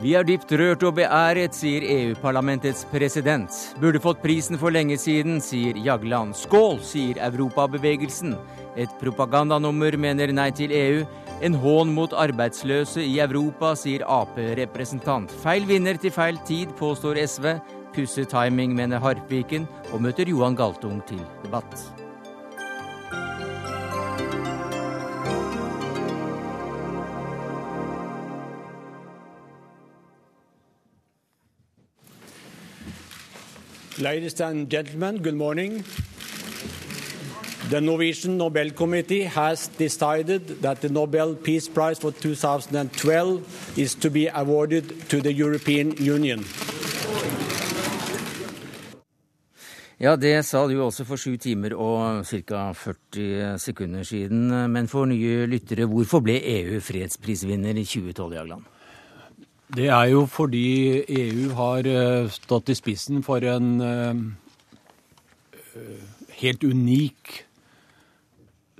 Vi er dypt rørt og beæret, sier EU-parlamentets president. Burde fått prisen for lenge siden, sier Jagland. Skål, sier Europabevegelsen. Et propagandanummer, mener Nei til EU. En hån mot arbeidsløse i Europa, sier Ap-representant. Feil vinner til feil tid, påstår SV. Pussig timing, mener Harpviken, og møter Johan Galtung til debatt. Ladies and gentlemen, good morning. The Norwegian Nobel Committee has decided that the Nobel Peace Prize for 2012 is to be awarded to the European Union. Ja, det sa du også for sju timer og ca. 40 sekunder siden. Men for nye lyttere, hvorfor ble EU fredsprisvinner i 2012, Jagland? Det er jo fordi EU har eh, stått i spissen for en eh, helt unik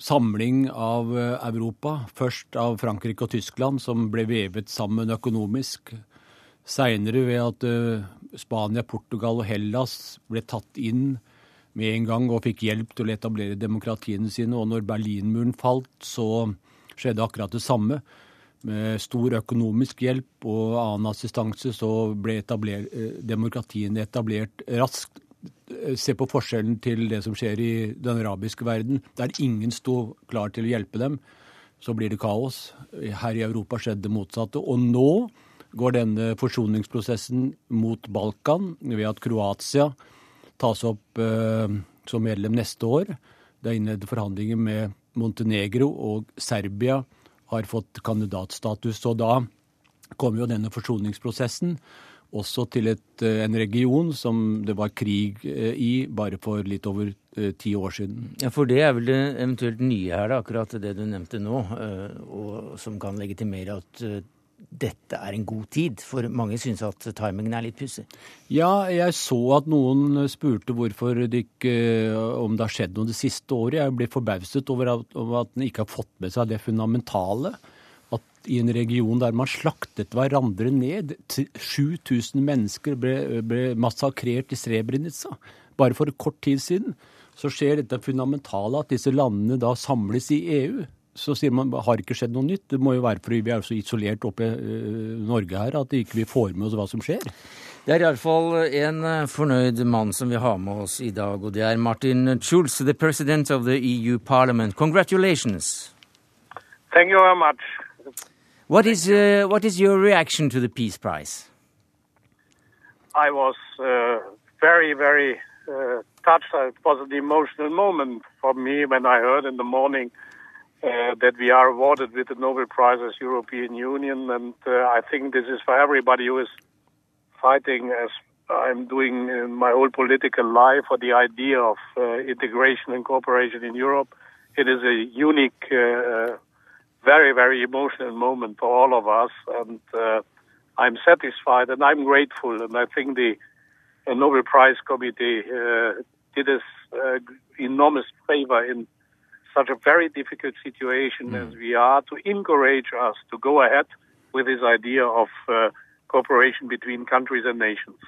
samling av eh, Europa. Først av Frankrike og Tyskland, som ble vevet sammen økonomisk. Seinere ved at Spania, Portugal og Hellas ble tatt inn med en gang og fikk hjelp til å etablere demokratiene sine. Og når Berlinmuren falt, så skjedde akkurat det samme. Med stor økonomisk hjelp og annen assistanse så ble etablert, eh, demokratiene etablert raskt. Se på forskjellen til det som skjer i den arabiske verden. Der ingen sto klar til å hjelpe dem, så blir det kaos. Her i Europa skjedde det motsatte. Og nå går denne forsoningsprosessen mot Balkan ved at Kroatia tas opp eh, som medlem neste år. Det er innledet forhandlinger med Montenegro og Serbia har fått kandidatstatus. Og da kommer jo denne forsoningsprosessen også til et, eh, en region som det var krig eh, i bare for litt over eh, ti år siden. Ja, For det er vel det eventuelt nye her, da, akkurat det du nevnte nå, og som kan legitimere at dette er en god tid, for mange syns at timingen er litt pussig. Ja, jeg så at noen spurte hvorfor det ikke, om det har skjedd noe det siste året. Jeg ble forbauset over at, over at den ikke har fått med seg det fundamentale. At i en region der man slaktet hverandre ned, 7000 mennesker ble, ble massakrert i Srebrenica bare for kort tid siden, så skjer dette fundamentale at disse landene da samles i EU så sier man har ikke skjedd noe nytt. Det må jo være fordi vi er så isolert oppe i uh, Norge her at vi ikke får med oss hva som skjer. Det er iallfall en eh, fornøyd mann som vi har med oss i dag, og det er Martin Schulz, the president of the EU Parliament. Congratulations. Thank you very much. What is, uh, what is your reaction to the Peace Prize? I was uh, very, very uh, touched. It was an emotional moment for me when I heard in the morning uh, that we are awarded with the Nobel Prize as European Union, and uh, I think this is for everybody who is fighting as I'm doing in my whole political life for the idea of uh, integration and cooperation in Europe. It is a unique, uh, very, very emotional moment for all of us, and uh, I'm satisfied and I'm grateful. And I think the Nobel Prize Committee uh, did us enormous favor in such a very difficult situation mm. as we are to encourage us to go ahead with this idea of uh, cooperation between countries and nations.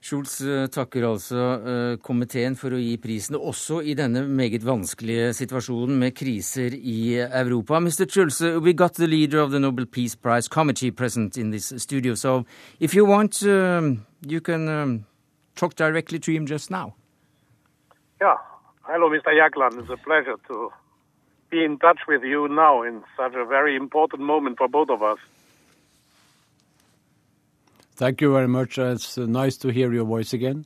Schulz uh, takker altså uh, komiteen for å gi prisen, også i denne meget vanskelige situasjonen med kriser i Europa. Mr. Schulz, uh, we got the leader of the Nobel Peace Prize committee present in this studio, so if you want, um, you can um, talk directly to him just now. Yeah, Hello, Mr. Jagland. It's a pleasure to be in touch with you now in such a very important moment for both of us. Thank you very much. It's nice to hear your voice again.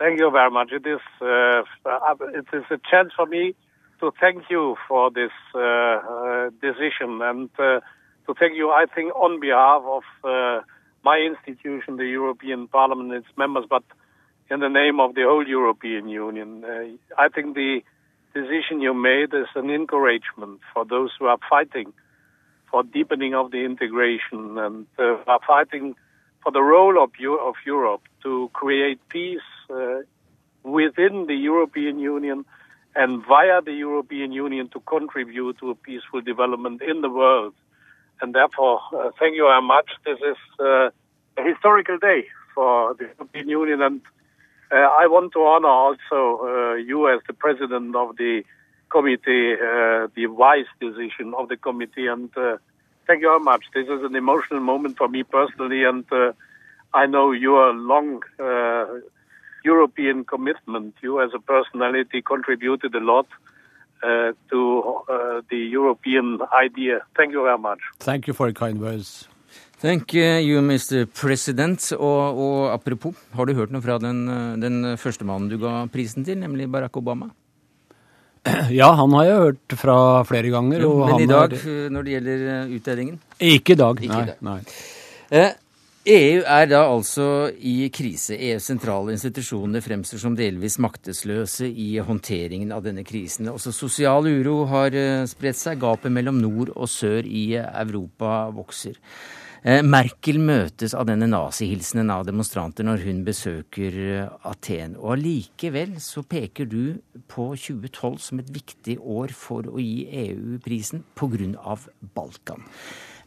Thank you very much. It is uh, it is a chance for me to thank you for this uh, uh, decision and uh, to thank you, I think, on behalf of uh, my institution, the European Parliament, its members, but in the name of the whole European Union. Uh, I think the decision you made is an encouragement for those who are fighting for deepening of the integration and uh, are fighting for the role of, of Europe to create peace uh, within the European Union and via the European Union to contribute to a peaceful development in the world. and therefore, uh, thank you very much. This is uh, a historical day for the European Union, and uh, I want to honor also uh, you as the president of the committee, uh, the wise decision of the committee, and uh, thank you very much. This is an emotional moment for me personally, and uh, I know your long uh, European commitment. You, as a personality, contributed a lot to the European idea. Thank you very much. Thank you for your kind words. Thank you, Mr. President. Og, og apropos, har du hørt noe fra den, den første mannen du ga prisen til, nemlig Barack Obama? Ja, han har jeg hørt fra flere ganger. og Men i dag, har- når det gjelder eh, utdelingen? Ikke i dag, Ikke i nei. dag. nei. Eh, EU er da altså i krise. EUs sentrale institusjoner fremstår som delvis maktesløse i håndteringen av denne krisen. Også sosial uro har eh, spredt seg. Gapet mellom nord og sør i Europa vokser. Eh, Merkel møtes av denne nazihilsenen av demonstranter når hun besøker eh, Aten. Og allikevel så peker du på 2012 som et viktig år for å gi EU prisen pga. Balkan.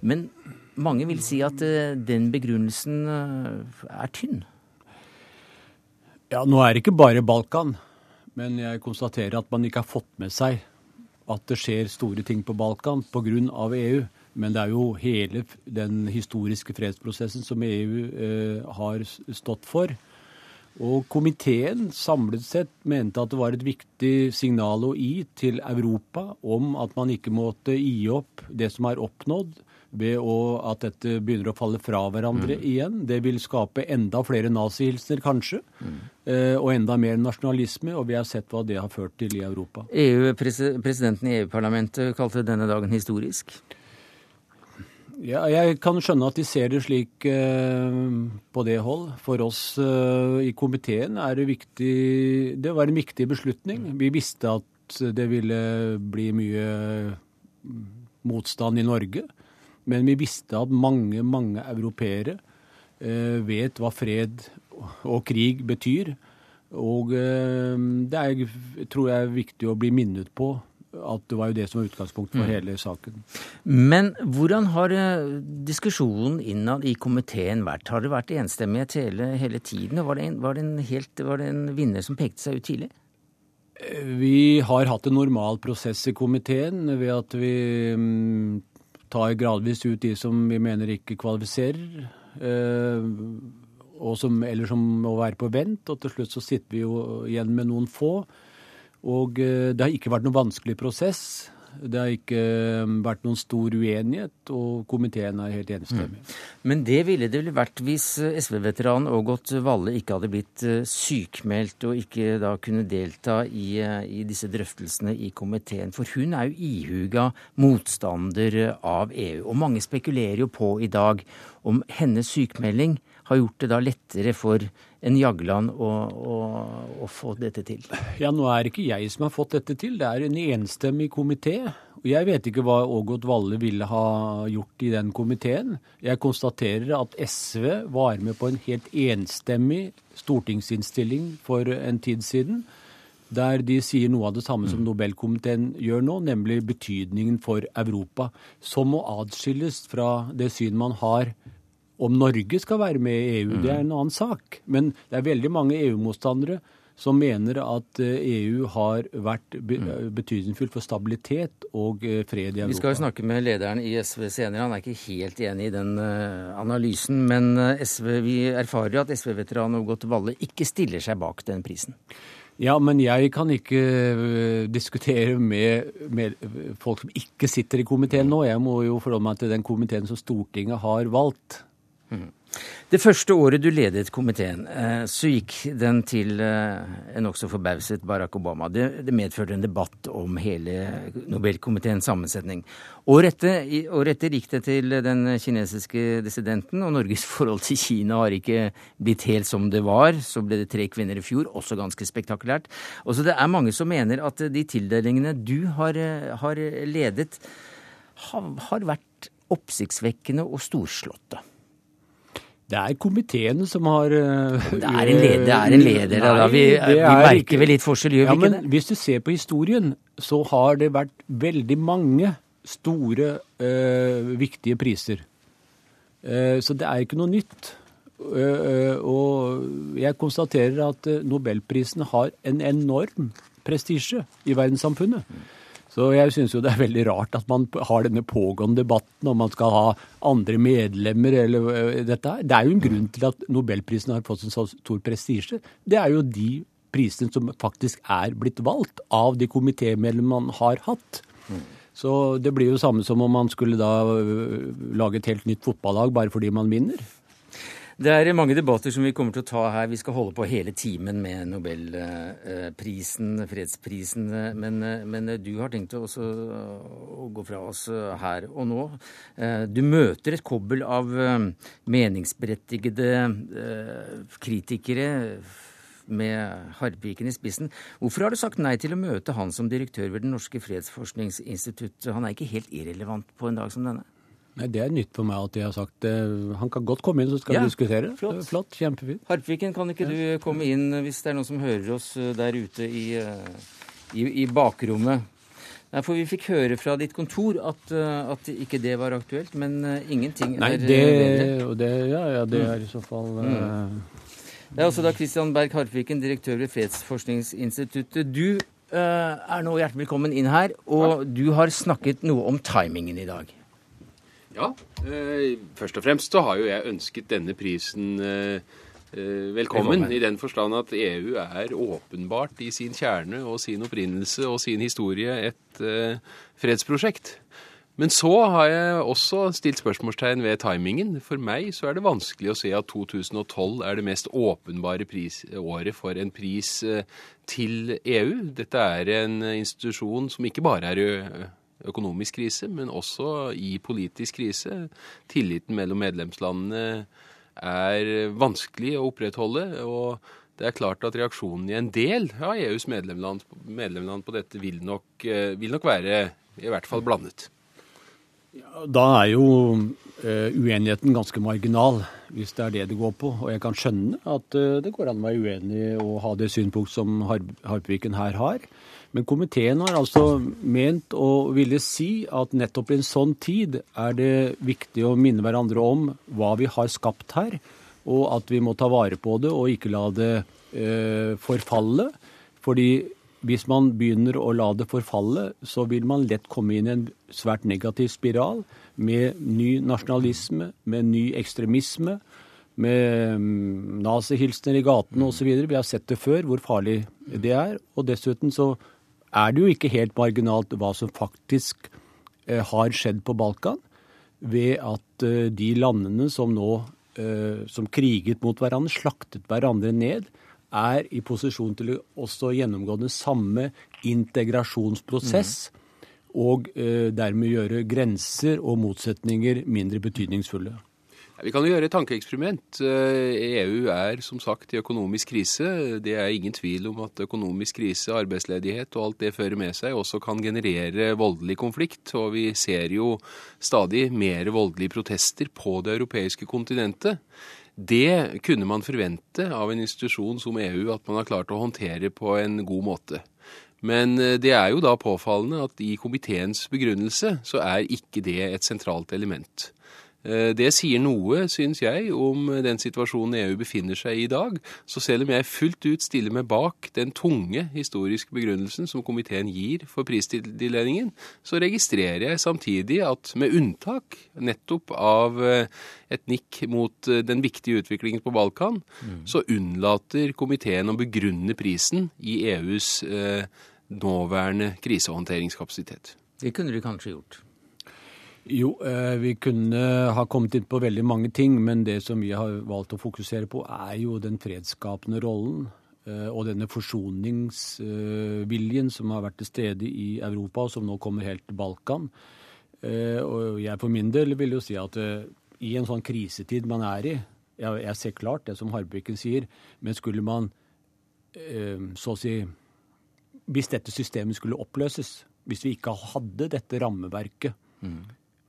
Men mange vil si at eh, den begrunnelsen er tynn. Ja, nå er det ikke bare Balkan, men jeg konstaterer at man ikke har fått med seg at det skjer store ting på Balkan pga. EU. Men det er jo hele den historiske fredsprosessen som EU eh, har stått for. Og komiteen samlet sett mente at det var et viktig signal å gi til Europa om at man ikke måtte gi opp det som er oppnådd, ved å, at dette begynner å falle fra hverandre igjen. Det vil skape enda flere nazihilsener, kanskje, eh, og enda mer nasjonalisme, og vi har sett hva det har ført til i Europa. EU, presi- presidenten i EU-parlamentet kalte denne dagen historisk. Ja, jeg kan skjønne at de ser det slik eh, på det hold. For oss eh, i komiteen er det viktig Det var en viktig beslutning. Vi visste at det ville bli mye mm, motstand i Norge. Men vi visste at mange, mange europeere eh, vet hva fred og krig betyr. Og eh, det er, tror jeg er viktig å bli minnet på at det var jo det som var utgangspunktet for hele saken. Men hvordan har eh, diskusjonen innad i komiteen vært? Har det vært enstemmighet hele, hele tiden? Var det, en, var, det en helt, var det en vinner som pekte seg ut tidlig? Vi har hatt en normal prosess i komiteen ved at vi mm, tar gradvis ut de som vi mener ikke kvalifiserer, eh, og som, eller som må være på vent. Og til slutt så sitter vi jo igjen med noen få. Og eh, det har ikke vært noen vanskelig prosess. Det har ikke eh, vært noen stor uenighet, og komiteen er helt enstemmig. Men det ville det vel vært hvis eh, SV-veteranen Ågot Valle ikke hadde blitt sykmeldt og ikke da kunne delta i, i disse drøftelsene i komiteen. For hun er jo ihuga motstander av EU. Og mange spekulerer jo på i dag om hennes sykmelding har gjort det da lettere for en Jagland å, å, å få dette til. Ja, nå er det ikke jeg som har fått dette til, det er en enstemmig komité. Og jeg vet ikke hva Ågot Valle ville ha gjort i den komiteen. Jeg konstaterer at SV var med på en helt enstemmig stortingsinnstilling for en tid siden, der de sier noe av det samme som Nobelkomiteen gjør nå, nemlig betydningen for Europa, som må adskilles fra det syn man har om Norge skal være med i EU, det er en annen sak. Men det er veldig mange EU-motstandere som mener at eh, EU har vært betydningsfullt for stabilitet og eh, fred i Europa. Vi skal jo snakke med lederen i SV senere. Han er ikke helt enig i den eh, analysen. Men eh, SV, vi erfarer jo at SV-veteran Ågot Valle ikke stiller seg bak den prisen. Ja, men jeg kan ikke diskutere med, med folk som ikke sitter i komiteen nå. Jeg må jo forholde meg til den komiteen som Stortinget har valgt. Det første året du ledet komiteen, eh, så gikk den til eh, en nokså forbauset Barack Obama. Det, det medførte en debatt om hele Nobelkomiteens sammensetning. Året etter, år etter gikk det til den kinesiske dissidenten, og Norges forhold til Kina har ikke blitt helt som det var. Så ble det tre kvinner i fjor, også ganske spektakulært. Og så det er mange som mener at de tildelingene du har, eh, har ledet, har, har vært oppsiktsvekkende og storslåtte. Det er komiteene som har uh, Det er en leder, det er en leder da. Vi, vi er merker ikke- vel litt forskjell, gjør Ja, vi ikke men det? hvis du ser på historien, så har det vært veldig mange store, uh, viktige priser. Uh, så det er ikke noe nytt. Og jeg konstaterer at nobelprisen har en enorm prestisje i verdenssamfunnet. Så jeg syns jo det er veldig rart at man har denne pågående debatten om man skal ha andre medlemmer eller dette her. Det er jo en grunn til at nobelprisen har fått en så stor prestisje. Det er jo de prisene som faktisk er blitt valgt av de komitémedlemmene man har hatt. Så det blir jo samme som om man skulle da lage et helt nytt fotballag bare fordi man vinner. Det er mange debatter som vi kommer til å ta her. Vi skal holde på hele timen med nobelprisen, fredsprisen. Men, men du har tenkt å, å gå fra oss her og nå. Du møter et kobbel av meningsberettigede kritikere med Harpiken i spissen. Hvorfor har du sagt nei til å møte han som direktør ved Det norske fredsforskningsinstituttet? Han er ikke helt irrelevant på en dag som denne? Nei, Det er nytt for meg at de har sagt det. Han kan godt komme inn, så skal ja, vi diskutere. Flott. flott, Kjempefint. Harpviken, kan ikke du komme inn hvis det er noen som hører oss eh, der ute i, eh, i, i bakrommet? Nei, for Vi fikk høre fra ditt kontor at, at ikke det var aktuelt, men ingenting Nei, det, det, ja, ja, det er i så fall mm. Det er også da Christian Berg Harpviken, direktør ved Fredsforskningsinstituttet. Du uh, er nå hjertelig velkommen inn her, og du har snakket noe om timingen i dag. Ja, Eh, først og fremst så har jo jeg ønsket denne prisen eh, velkommen, velkommen, i den forstand at EU er åpenbart i sin kjerne og sin opprinnelse og sin historie et fredsprosjekt. Men så har jeg også stilt spørsmålstegn ved timingen. For meg så er det vanskelig å se at 2012 er det mest åpenbare pris, året for en pris eh, til EU. Dette er en institusjon som ikke bare er økonomisk krise, men også i politisk krise. Tilliten mellom medlemslandene er vanskelig å opprettholde. og det er klart at reaksjonen i en del av EUs medlemland, medlemland på dette vil nok, eh, vil nok være i hvert fall blandet. Da er jo uh, uenigheten ganske marginal, hvis det er det det går på. Og jeg kan skjønne at uh, det går an å være uenig og ha det synspunkt som Harp Harpviken her har. Men komiteen har altså ment å ville si at nettopp i en sånn tid er det viktig å minne hverandre om hva vi har skapt her, og at vi må ta vare på det og ikke la det eh, forfalle. Fordi hvis man begynner å la det forfalle, så vil man lett komme inn i en svært negativ spiral med ny nasjonalisme, med ny ekstremisme, med mm, nazihilsener i gatene osv. Vi har sett det før, hvor farlig det er. Og dessuten så er det jo ikke helt marginalt hva som faktisk eh, har skjedd på Balkan, ved at eh, de landene som nå eh, som kriget mot hverandre, slaktet hverandre ned, er i posisjon til å også gjennomgå den samme integrasjonsprosess. Mm. Og dermed gjøre grenser og motsetninger mindre betydningsfulle. Vi kan jo gjøre et tankeeksperiment. EU er som sagt i økonomisk krise. Det er ingen tvil om at økonomisk krise, arbeidsledighet og alt det fører med seg, også kan generere voldelig konflikt. Og vi ser jo stadig mer voldelige protester på det europeiske kontinentet. Det kunne man forvente av en institusjon som EU, at man har klart å håndtere på en god måte. Men eh, det er jo da påfallende at i komiteens begrunnelse så er ikke det et sentralt element. Eh, det sier noe, syns jeg, om den situasjonen EU befinner seg i i dag. Så selv om jeg fullt ut stiller meg bak den tunge historiske begrunnelsen som komiteen gir for pristildelingen, så registrerer jeg samtidig at med unntak nettopp av eh, et nikk mot eh, den viktige utviklingen på Balkan, mm. så unnlater komiteen å begrunne prisen i EUs eh, nåværende krisehåndteringskapasitet. Det kunne de kanskje gjort. Jo, eh, vi kunne ha kommet inn på veldig mange ting, men det som vi har valgt å fokusere på, er jo den fredsskapende rollen eh, og denne forsoningsviljen som har vært til stede i Europa, og som nå kommer helt til Balkan. Eh, og jeg for min del vil jo si at i en sånn krisetid man er i Jeg ser klart det som Harbekken sier, men skulle man så å si Hvis dette systemet skulle oppløses, hvis vi ikke hadde dette rammeverket mm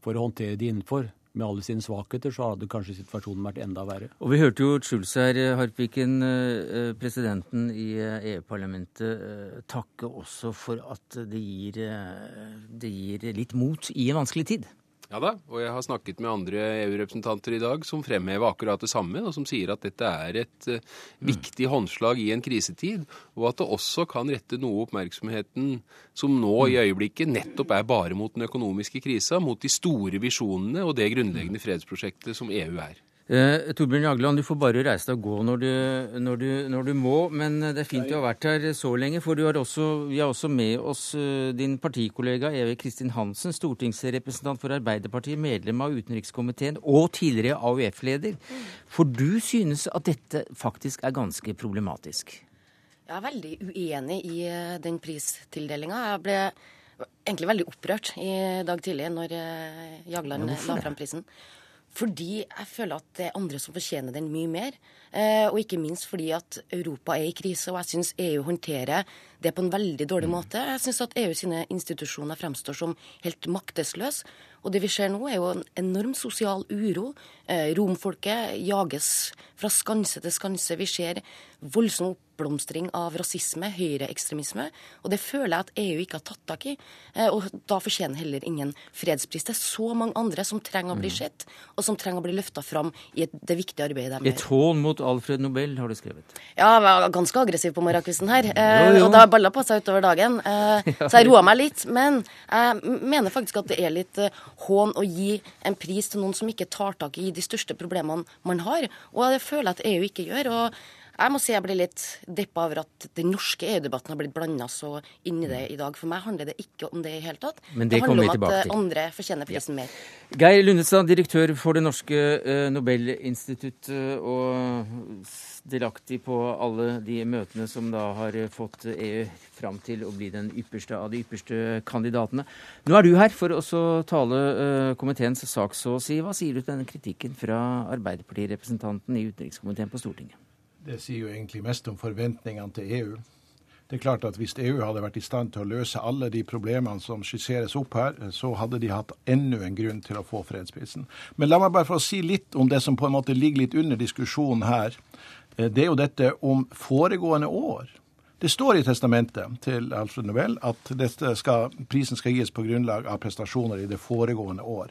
for å håndtere de innenfor. med alle sine svakheter, så hadde kanskje situasjonen vært enda verre. Og Vi hørte jo Schulz her, Harpviken, presidenten i EU-parlamentet, takke også for at det gir, det gir litt mot i en vanskelig tid. Ja da, og jeg har snakket med andre EU-representanter i dag som fremhever akkurat det samme, og som sier at dette er et uh, viktig håndslag i en krisetid, og at det også kan rette noe oppmerksomheten som nå i øyeblikket nettopp er bare mot den økonomiske krisa, mot de store visjonene og det grunnleggende fredsprosjektet som EU er. Eh, Torbjørn Jagland, du får bare reise deg og gå når du, når, du, når du, må. Men det er fint du har vært her så lenge, for har også, vi har også med oss uh, din partikollega Eve Kristin Hansen, stortingsrepresentant for Arbeiderpartiet, medlem av utenrikskomiteen og tidligere AUF-leder. For du synes at dette faktisk er ganske problematisk? Jeg er veldig uenig i uh, den pristildelinga. Jeg ble egentlig veldig opprørt i dag tidlig når Jagland la fram prisen. Fordi jeg føler at det er andre som fortjener den mye mer. Eh, og ikke minst fordi at Europa er i krise, og jeg syns EU håndterer det på en veldig dårlig måte. Jeg syns at EU sine institusjoner fremstår som helt maktesløse. Og det vi ser nå, er jo en enorm sosial uro. Eh, romfolket jages fra skanse til skanse. Vi ser voldsom oppblomstring av rasisme, høyreekstremisme. Og det føler jeg at EU ikke har tatt tak i. Eh, og da fortjener heller ingen fredspris. Det er så mange andre som trenger å bli mm. sett, og som trenger å bli løfta fram i det viktige arbeidet de gjør. Et hån mot Alfred Nobel, har du skrevet. Ja, jeg var ganske aggressiv på morgenkvisten her. Eh, jo, jo. Og det har balla på seg utover dagen. Eh, så jeg roa meg litt. Men jeg mener faktisk at det er litt hån å gi en pris til noen som ikke tar tak i de største problemene man har. Og det føler jeg at EU ikke gjør. og jeg må si jeg blir litt deppa over at den norske EU-debatten har blitt blanda så inn i det i dag. For meg handler det ikke om det i hele tatt. Men det, det handler om at til. andre fortjener prisen ja. mer. Geir Lundestad, direktør for det norske uh, Nobelinstituttet og delaktig på alle de møtene som da har fått EU fram til å bli den ypperste av de ypperste kandidatene. Nå er du her for å tale komiteens sak, så si. Hva sier du til denne kritikken fra Arbeiderpartirepresentanten i utenrikskomiteen på Stortinget? Det sier jo egentlig mest om forventningene til EU. Det er klart at Hvis EU hadde vært i stand til å løse alle de problemene som skisseres opp her, så hadde de hatt enda en grunn til å få fredsprisen. Men la meg bare få si litt om det som på en måte ligger litt under diskusjonen her. Eh, det er jo dette om foregående år. Det står i testamentet til Alfred Nobel at skal, prisen skal gis på grunnlag av prestasjoner i det foregående år.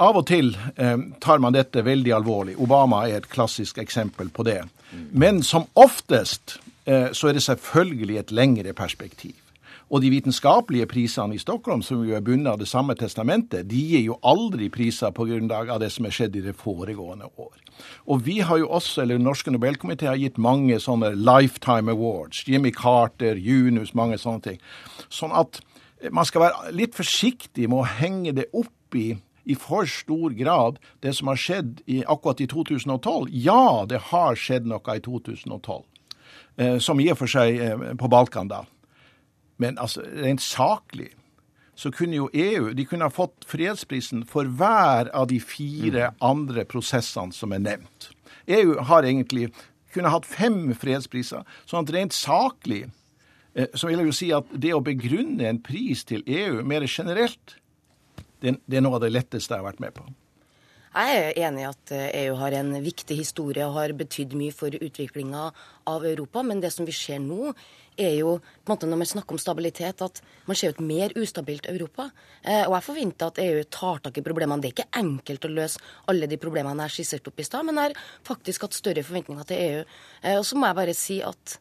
Av og til eh, tar man dette veldig alvorlig. Obama er et klassisk eksempel på det. Men som oftest eh, så er det selvfølgelig et lengre perspektiv. Og de vitenskapelige prisene i Stockholm, som jo er bundet av det samme testamentet, de gir jo aldri priser på grunnlag av det som er skjedd i det foregående år. Og vi har jo også, eller Den norske nobelkomité har gitt mange sånne lifetime awards. Jimmy Carter, Junus, mange sånne ting. Sånn at man skal være litt forsiktig med å henge det opp i i for stor grad det som har skjedd i, akkurat i 2012. Ja, det har skjedd noe i 2012, eh, som i og for seg eh, på Balkan da. Men altså, rent saklig så kunne jo EU de kunne ha fått fredsprisen for hver av de fire mm. andre prosessene som er nevnt. EU har egentlig kunne hatt fem fredspriser. sånn at rent saklig eh, så vil jeg jo si at det å begrunne en pris til EU mer generelt det, er noe av det letteste jeg har vært med på. Jeg er enig i at EU eh, e har en viktig historie og har betydd mye for utviklinga av Europa. Men det som vi ser nå, er jo på en måte når man snakker om stabilitet, at man ser et mer ustabilt Europa. Eh, og jeg forventer at EU tar tak i problemene. Det er ikke enkelt å løse alle de problemene jeg skisserte opp i stad, men jeg har faktisk hatt større forventninger til EU. Eh, og så må jeg bare si at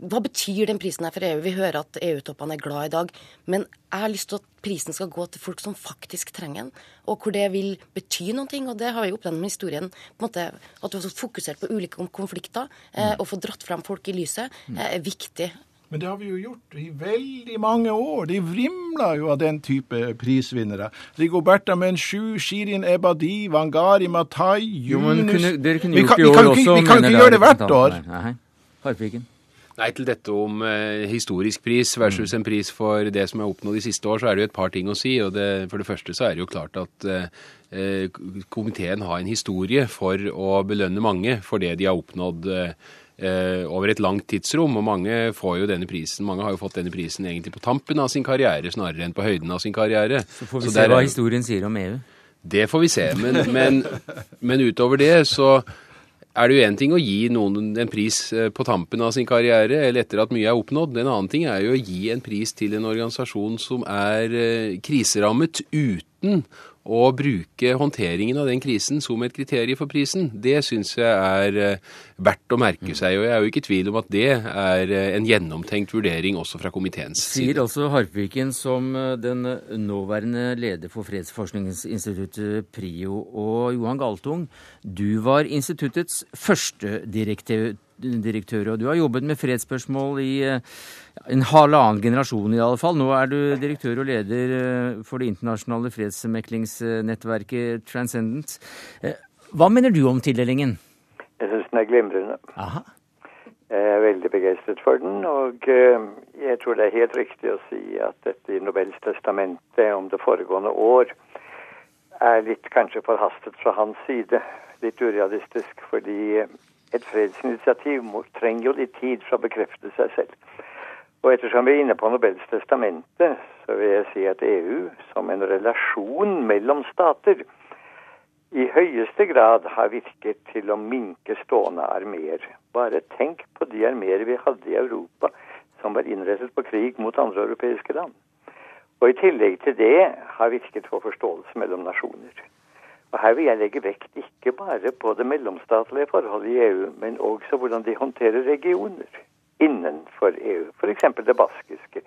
hva betyr den prisen her for EU? Vi hører at EU-toppene er glad i dag. Men jeg har lyst til at prisen skal gå til folk som faktisk trenger den, og hvor det vil bety noe. Og det har vi opplevd med historien. på en måte At du har fokusert på ulike konflikter eh, mm. og fått dratt frem folk i lyset, mm. eh, er viktig. Men det har vi jo gjort i veldig mange år. De vrimler jo av den type prisvinnere. Rigoberta Menchu, Shirin Ebadi, Wangari Matai, Yunus Dere kunne gjort det i år også. Vi kan ikke gjøre det hvert år. Nei, Harpviken. Nei, til dette om eh, historisk pris versus en pris for det som er oppnådd de siste år, så er det jo et par ting å si. og det, For det første så er det jo klart at eh, eh, komiteen har en historie for å belønne mange for det de har oppnådd eh, eh, over et langt tidsrom. Og mange får jo denne prisen, mange har jo fått denne prisen egentlig på tampen av sin karriere snarere enn på høyden av sin karriere. Så får vi så se hva historien sier om EU. Det får vi se. Men, men, men utover det så er det jo én ting å gi noen en pris eh, på tampen av sin karriere, eller etter at mye er oppnådd. En annen ting er jo å gi en pris til en organisasjon som er eh, kriserammet uten å bruke håndteringen av den krisen som et kriterium for prisen, det syns jeg er eh, verdt å merke seg. Og jeg er jo ikke i tvil om at det er eh, en gjennomtenkt vurdering også fra komiteens side. Sier altså Harpviken som eh, den nåværende leder for Fredsforskningsinstituttet PRIO. Og Johan Galtung, du var instituttets første direktør, og du har jobbet med fredsspørsmål i en halvannen generasjon i alle fall. Nå er du direktør og leder eh, for det internasjonale fredsmeklingsnettverket Transcendent. Eh, hva mener du om tildelingen? Jeg syns den er glimrende. Aha. Jeg er veldig begeistret for den, og eh, jeg tror det er helt riktig å si at dette i Nobels testamente om det foregående år er litt kanskje forhastet fra hans side. Litt urealistisk, fordi et fredsinitiativ trenger jo litt tid for å bekrefte seg selv. Og ettersom vi er inne på Nobels testamente, så vil jeg si at EU som en relasjon mellom stater i høyeste grad har virket til å minke stående armeer. Bare tenk på de armeer vi hadde i Europa som var innrettet på krig mot andre europeiske land. Og i tillegg til det har virket for forståelse mellom nasjoner. Og Her vil jeg legge vekt ikke bare på det mellomstatlige forholdet i EU, men også hvordan de håndterer regioner innenfor EU. F.eks. det baskiske,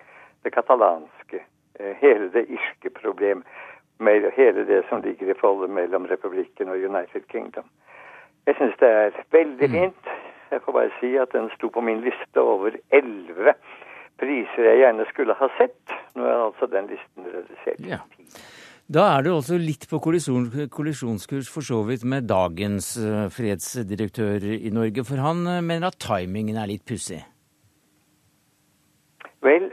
det katalanske, eh, hele det irske problem. Hele det som ligger i forholdet mellom republikken og United Kingdom. Jeg syns det er veldig mm. fint. Jeg får bare si at den sto på min liste over elleve priser jeg gjerne skulle ha sett. Nå er altså den listen redusert. Ja. Da er du også litt på kollisjonskurs for så vidt med dagens eh, fredsdirektør i Norge, for han eh, mener at timingen er litt pussig? Vel,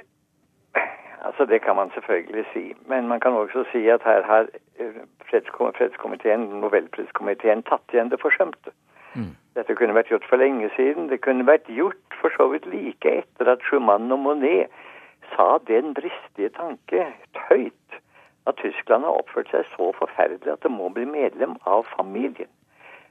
altså det kan man selvfølgelig si. Men man kan også si at her har eh, fredskomiteen, nobelpriskomiteen, tatt igjen det forsømte. Mm. Dette kunne vært gjort for lenge siden. Det kunne vært gjort for så vidt like etter at Schumann og Monet sa den dristige tanke høyt at Tyskland har oppført seg så forferdelig at det må bli medlem av familien.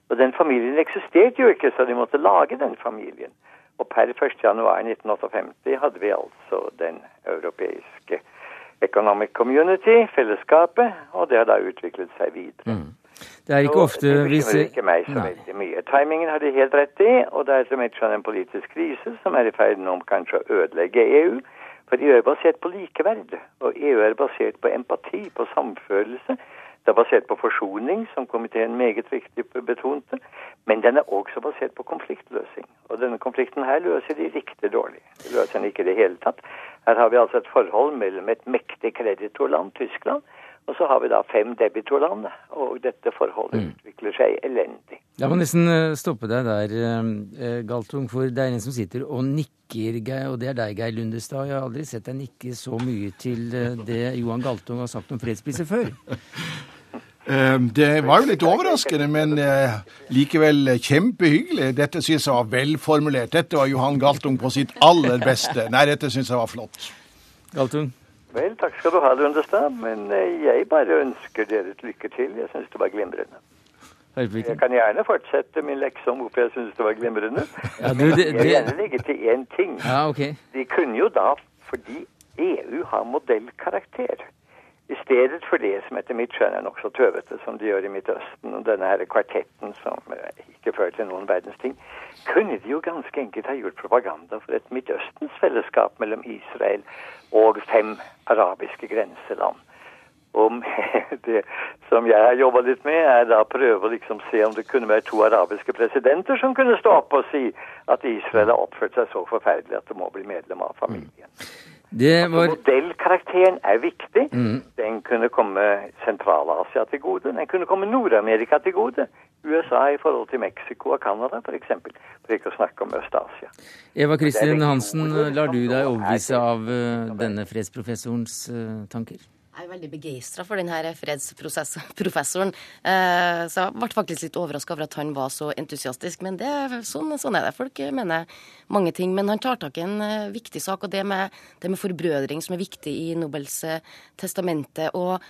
Og den familien eksisterte jo ikke, så de måtte lage den familien. Og per 1.1.1958 hadde vi altså den europeiske Economic Community, fellesskapet, og det har da utviklet seg videre. Mm. Det er ikke ofte vi ser ikke meg så veldig mye. Timingen har de helt rett i, og det er som et en politisk krise som er i ferd med kanskje å ødelegge EU. For EU er basert på likeverd, og EU er basert på empati, på samfølelse. Det er basert på forsoning, som komiteen meget viktig betonte, men den er også basert på konfliktløsning. Og denne konflikten her løser de riktig dårlig. De løser den ikke i det hele tatt. Her har vi altså et forhold mellom et mektig kreditorland, Tyskland, og så har vi da fem debitorland, og dette forholdet mm. utvikler seg elendig. Jeg må nesten eh, stoppe deg der, eh, Galtung, for det er en som sitter og nikker, og det er deg, Geir Lundestad. Jeg har aldri sett deg nikke så mye til eh, det Johan Galtung har sagt om fredspriser før. Ehm, det var jo litt overraskende, men eh, likevel kjempehyggelig. Dette syns jeg var velformulert. Dette var Johan Galtung på sitt aller beste. Nei, dette syns jeg var flott. Galtung? Vel, takk skal du ha, Lundestad. Men eh, jeg bare ønsker dere et lykke til. Jeg syns det var glimrende. Jeg kan gjerne fortsette min lekse om hvorfor jeg syns det var glimrende. Ja, du, det, det... Jeg vil gjerne legge til én ting. Ja, okay. De kunne jo da, fordi EU har modellkarakter i stedet for det som etter mitt skjønn er nokså tøvete, som de gjør i Midtøsten, og denne her kvartetten som eh, ikke fører til noen verdens ting, kunne de jo ganske enkelt ha gjort propaganda for et Midtøstens fellesskap mellom Israel og fem arabiske grenseland. Om det som jeg har jobba litt med, er da prøve å liksom se om det kunne være to arabiske presidenter som kunne stå opp og si at Israel har oppført seg så forferdelig at det må bli medlem av familien. Det var... Altså, modellkarakteren er viktig. Mm. Den kunne komme Sentral-Asia til gode. Den kunne komme Nord-Amerika til gode. USA i forhold til Mexico og Canada f.eks. For, for ikke å snakke om Øst-Asia. Eva Kristin Hansen, lar du deg overbevise av uh, denne fredsprofessorens uh, tanker? Jeg er veldig begeistra for denne fredsprofessoren. Eh, så jeg ble faktisk litt overraska over at han var så entusiastisk. Men det, sånn, sånn, er det. Folk mener mange ting. Men han tar tak i en eh, viktig sak, og det med, det med forbrødring, som er viktig i Nobels eh, testamente. og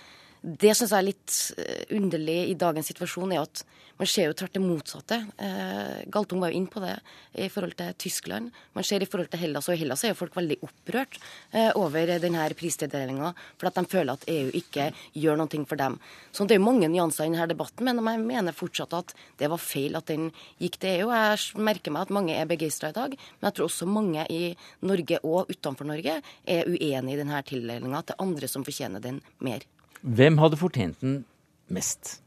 Det syns jeg er litt eh, underlig i dagens situasjon, er at man ser jo tvert det motsatte. Eh, Galtung var jo inn på det i forhold til Tyskland. Man ser i forhold til Hellas, og i Hellas er jo folk veldig opprørt eh, over denne pristildelinga, for at de føler at EU ikke gjør noe for dem. Så det er jo mange nyanser i denne debatten, men jeg mener fortsatt at det var feil at den gikk til EU. Jeg merker meg at mange er begeistra i dag, men jeg tror også mange i Norge og utenfor Norge er uenig i denne tildelinga til andre som fortjener den mer. Hvem hadde fortjent den mest?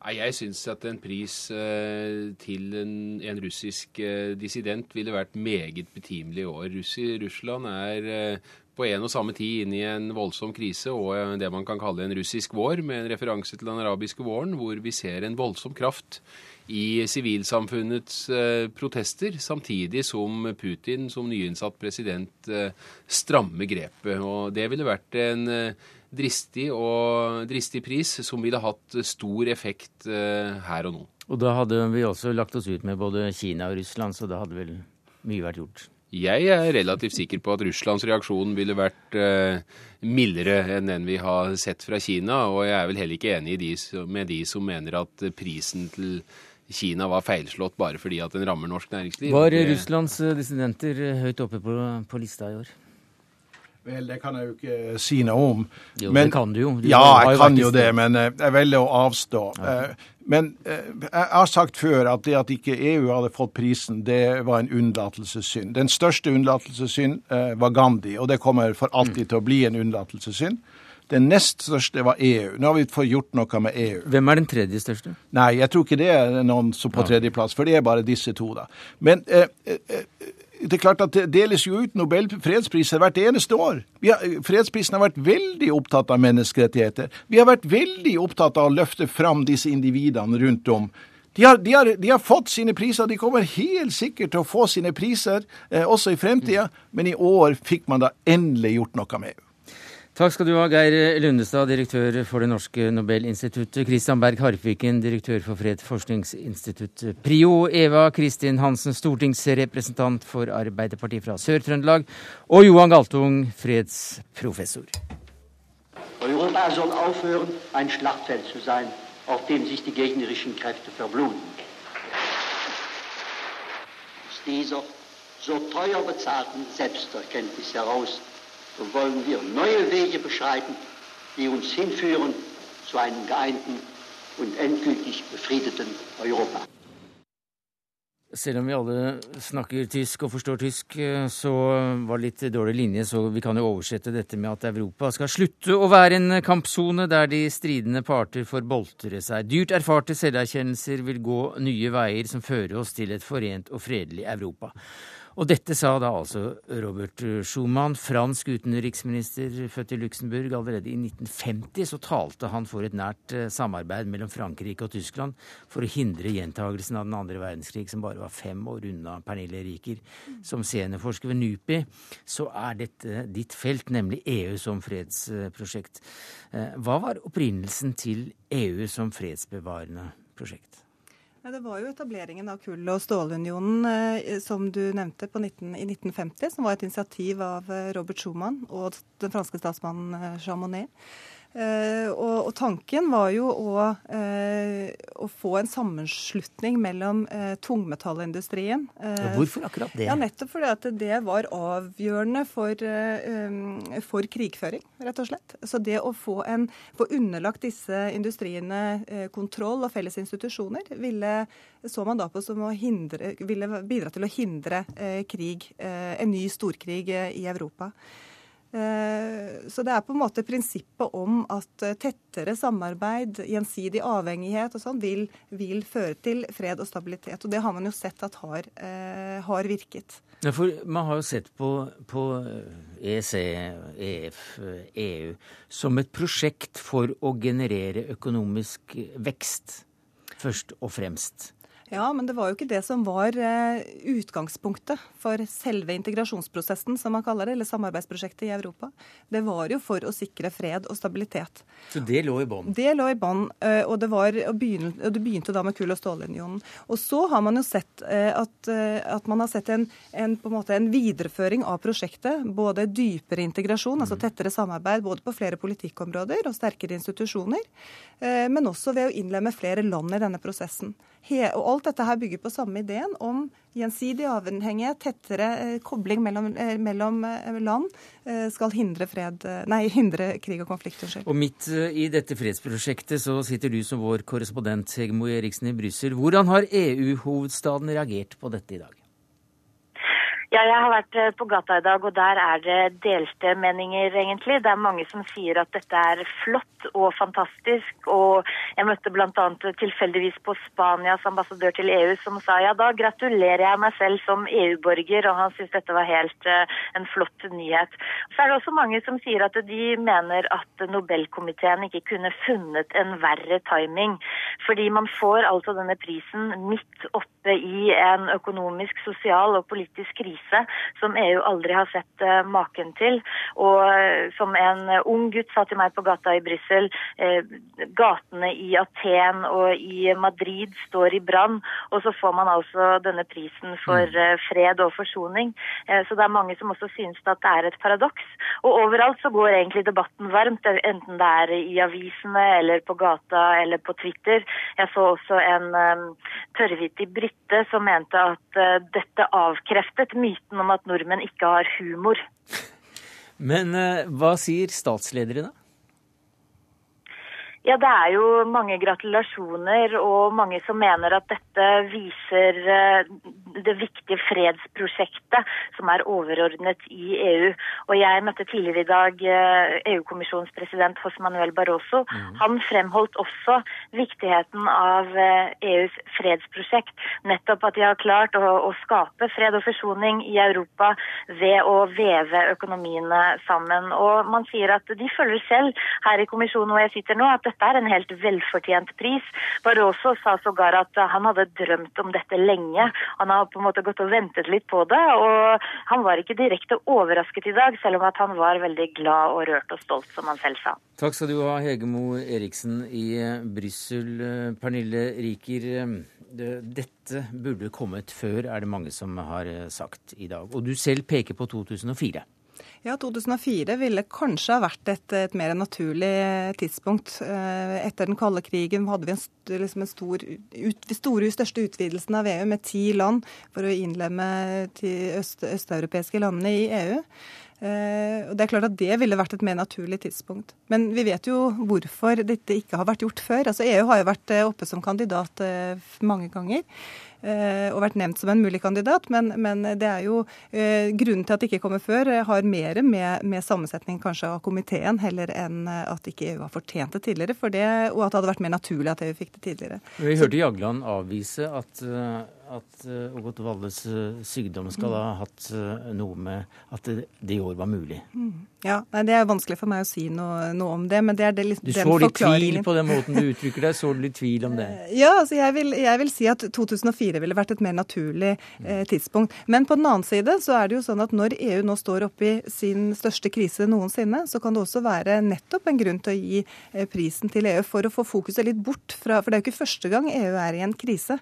Nei, Jeg syns at en pris eh, til en, en russisk eh, dissident ville vært meget betimelig i år. Russi, Russland er eh, på en og samme tid inne i en voldsom krise og eh, det man kan kalle en russisk vår, med en referanse til den arabiske våren, hvor vi ser en voldsom kraft i sivilsamfunnets protester, samtidig som Putin som nyinnsatt president strammer grepet. Og Det ville vært en dristig, og, dristig pris som ville hatt stor effekt uh, her og nå. Og da hadde vi også lagt oss ut med både Kina og Russland, så da hadde vel mye vært gjort? Jeg er relativt sikker på at Russlands reaksjon ville vært uh, mildere enn den vi har sett fra Kina. Og jeg er vel heller ikke enig de, med de som mener at prisen til Kina var feilslått bare fordi at den rammer norsk næringsliv. Var Russlands dissidenter høyt oppe på, på lista i år? Vel, det kan jeg jo ikke si noe om. Jo, men, det kan du jo. Du ja, jeg kan jo det, men eh, jeg velger å avstå. Ja. Eh, men eh, jeg har sagt før at det at ikke EU hadde fått prisen, det var en unnlatelsessynd. Den største unnlatelsessynd var Gandhi, og det kommer for alltid til å bli en unnlatelsessynd. Den nest største var EU. Nå har vi fått gjort noe med EU. Hvem er den tredje største? Nei, jeg tror ikke det er noen som på tredjeplass, for det er bare disse to, da. Men eh, eh, det er klart at det deles jo ut Nobel fredspriser hvert eneste år. Har, fredsprisen har vært veldig opptatt av menneskerettigheter. Vi har vært veldig opptatt av å løfte fram disse individene rundt om. De har, de, har, de har, fått sine priser, de kommer helt sikkert til å få sine priser eh, også i fremtida, men i år fikk man da endelig gjort noe med. Takk skal du ha, Geir Lundestad, direktør for Det norske Nobelinstituttet. Kristian Berg Harpviken, direktør for Fredsforskningsinstitutt PRIO. Eva Kristin Hansen, stortingsrepresentant for Arbeiderpartiet fra Sør-Trøndelag. Og Johan Galtung, fredsprofessor. Europa soll aufhören, ein Schlachtfeld zu sein, auf dem sich die gegnerischen Kräfte verbluten. Aus dieser so teuer bezahlten Selbsterkenntnis heraus so wollen wir neue Wege beschreiten, die uns hinführen zu einem geeinten und endgültig befriedeten Europa. Selv om vi alle snakker tysk og forstår tysk, så var det litt dårlig linje, så vi kan jo oversette dette med at Europa skal slutte å være en kampsone der de stridende parter får boltre seg. Dyrt erfarte selverkjennelser vil gå nye veier som fører oss til et forent og fredelig Europa. Og dette sa da altså Robert Schumann, fransk utenriksminister født i Luxembourg. Allerede i 1950 så talte han for et nært eh, samarbeid mellom Frankrike og Tyskland for å hindre gjentagelsen av den andre verdenskrig, som bare var fem år unna Pernille Riker. Som seniorforsker ved NUPI så er dette ditt felt, nemlig EU som fredsprosjekt. Eh, hva var opprinnelsen til EU som fredsbevarende prosjekt? Det var jo etableringen av kull- og stålunionen eh, som du nevnte 19, i 1950, som var et initiativ av eh, Robert Schumann og den franske statsmannen eh, Jean Monnet. Uh, og, og, tanken var jo å, uh, å, få en sammenslutning mellom uh, tungmetallindustrien Hvorfor akkurat det? Ja, Nettopp fordi at det var avgjørende for, for, krigføring, rett og slett. Så det å få, en, få underlagt disse industriene kontroll og felles institusjoner, ville, så man da på som å hindre, ville bidra til å hindre krig, en ny storkrig i Europa. Eh, så det er på en måte prinsippet om at eh, tettere samarbeid, gjensidig avhengighet og sånn, vil, vil, føre til fred og stabilitet. Og det har man jo sett at har, eh, har virket. Ja, for Man har jo sett på, på EEC, EF, EU som et prosjekt for å generere økonomisk vekst, først og fremst. Ja, men det var jo ikke det som var eh, utgangspunktet for selve integrasjonsprosessen, som man kaller det, eller samarbeidsprosjektet i Europa. Det var jo for å sikre fred og stabilitet. Så det lå i bånn? Det lå i bånn, eh, og, det og det begynte da med kull- og stålunionen. Og så har man jo sett eh, at, at man har sett en, en, på en, måte en videreføring av prosjektet. Både dypere integrasjon, altså mm. tettere samarbeid både på flere politikkområder og sterkere institusjoner, men også ved å innlemme flere land i denne prosessen. Og alt dette her bygger på samme ideen om gjensidig avhengighet, tettere eh, kobling mellom, eh, mellom eh, land, skal hindre, fred, nei, hindre krig og konflikt. Og midt i dette fredsprosjektet så sitter du som vår korrespondent Hegmo Eriksen i Brussel. Hvordan har EU-hovedstaden reagert på dette i dag? Ja, jeg har vært eh, på gata i dag, og der er det delte meninger, egentlig. Det er mange som sier at dette er flott og fantastisk. Og jeg møtte bl.a. tilfeldigvis på Spanias ambassadør til EU, som sa ja, da gratulerer jeg meg selv som EU-borger, og han syntes dette var helt uh, en flott nyhet. Så er det også mange som sier at de mener at Nobelkomiteen ikke kunne funnet en verre timing. Fordi man får altså denne prisen midt oppe i en økonomisk, sosial og politisk krise krise som EU aldri har sett uh, maken til. Og uh, som en uh, ung gutt sa til meg på gata i Brussel, gatene i Aten og i Madrid står i brann, og så får man altså denne prisen for mm. fred og forsoning. så det er mange som også synes at det er et paradoks. Og overalt så går egentlig debatten varmt, enten det er i avisene eller på gata eller på Twitter. Jeg så også en tørrvittig brite som mente at dette avkreftet mye myten om at nordmenn ikke har humor. Men uh, hva sier statslederne? Ja, det er jo mange gratulasjoner og mange som mener at dette viser eh, det viktige fredsprosjektet som er overordnet i EU. Og jeg møtte tidligere i dag eh, EU-kommisjonens president José Manuel Barroso. Mm. Han fremholdt også viktigheten av EUs eh, e fredsprosjekt. Nettopp at de har klart å, å skape fred og forsoning i Europa ved å veve økonomiene sammen. Og man sier at de føler selv her i kommisjonen hvor jeg sitter nå, at dette er en helt velfortjent pris. Barroso sa sågar at han hadde drømt om dette lenge. Han har på en måte gått og ventet litt på det, og han var ikke direkte overrasket i dag, selv om at han var veldig glad og rørt og stolt, som han selv sa. Takk skal du ha, Hegemo Eriksen i Brussel. Pernille Riker, dette burde kommet før, er det mange som har sagt i dag. Og du selv peker på 2004. Ja, 2004 ville kanskje ha vært et, et mer naturlig tidspunkt. Eh, etter den kalde krigen hadde vi en, liksom en stor, ut, store, største utvidelsen av EU med ti land for å innlemme de øst, østeuropeiske landene i EU. Eh, og Det er klart at det ville vært et mer naturlig tidspunkt. Men vi vet jo hvorfor dette ikke har vært gjort før. Altså EU har jo vært eh, oppe som kandidat mange ganger. Eh, og vært nevnt som en mulig kandidat. Men, men det er jo eh, grunnen til at det ikke kommer før, eh, har mer med, med sammensetning kanskje av komiteen heller enn at ikke EU har fortjent det tidligere. For det, og at det hadde vært mer naturlig at EU fikk det tidligere. Vi hørte Jagland avvise at at Ågot Valles uh, sykdom skal ha hatt uh, noe med at det, det, i år var mulig. Mm. Ja, nei, Det er vanskelig for meg å si noe, noe om det, men det er det, du den forklaringen. Du så litt tvil på den måten du uttrykker deg? Så du litt tvil om det? Ja, altså jeg vil, jeg vil si at 2004 ville vært et mer naturlig eh, tidspunkt. Men på den annen side så er det jo sånn at når EU nå står oppe i sin største krise noensinne, så kan det også være nettopp en grunn til å gi eh, prisen til EU for å få fokuset litt bort fra For det er jo ikke første gang EU er i en krise.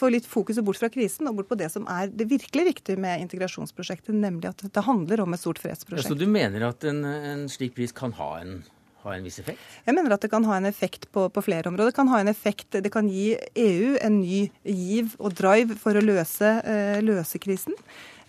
Få litt fokuset bort fra krisen og bort på det som er det virkelig viktige med integrasjonsprosjektet, nemlig at det handler om et stort fredsprosjekt. Ja, så du mener at en, en slik pris kan ha en ha en viss effekt? Jeg mener at det kan ha en effekt på, på, flere områder. Det kan ha en effekt, det kan gi EU en ny giv og drive for å løse, uh, løse krisen.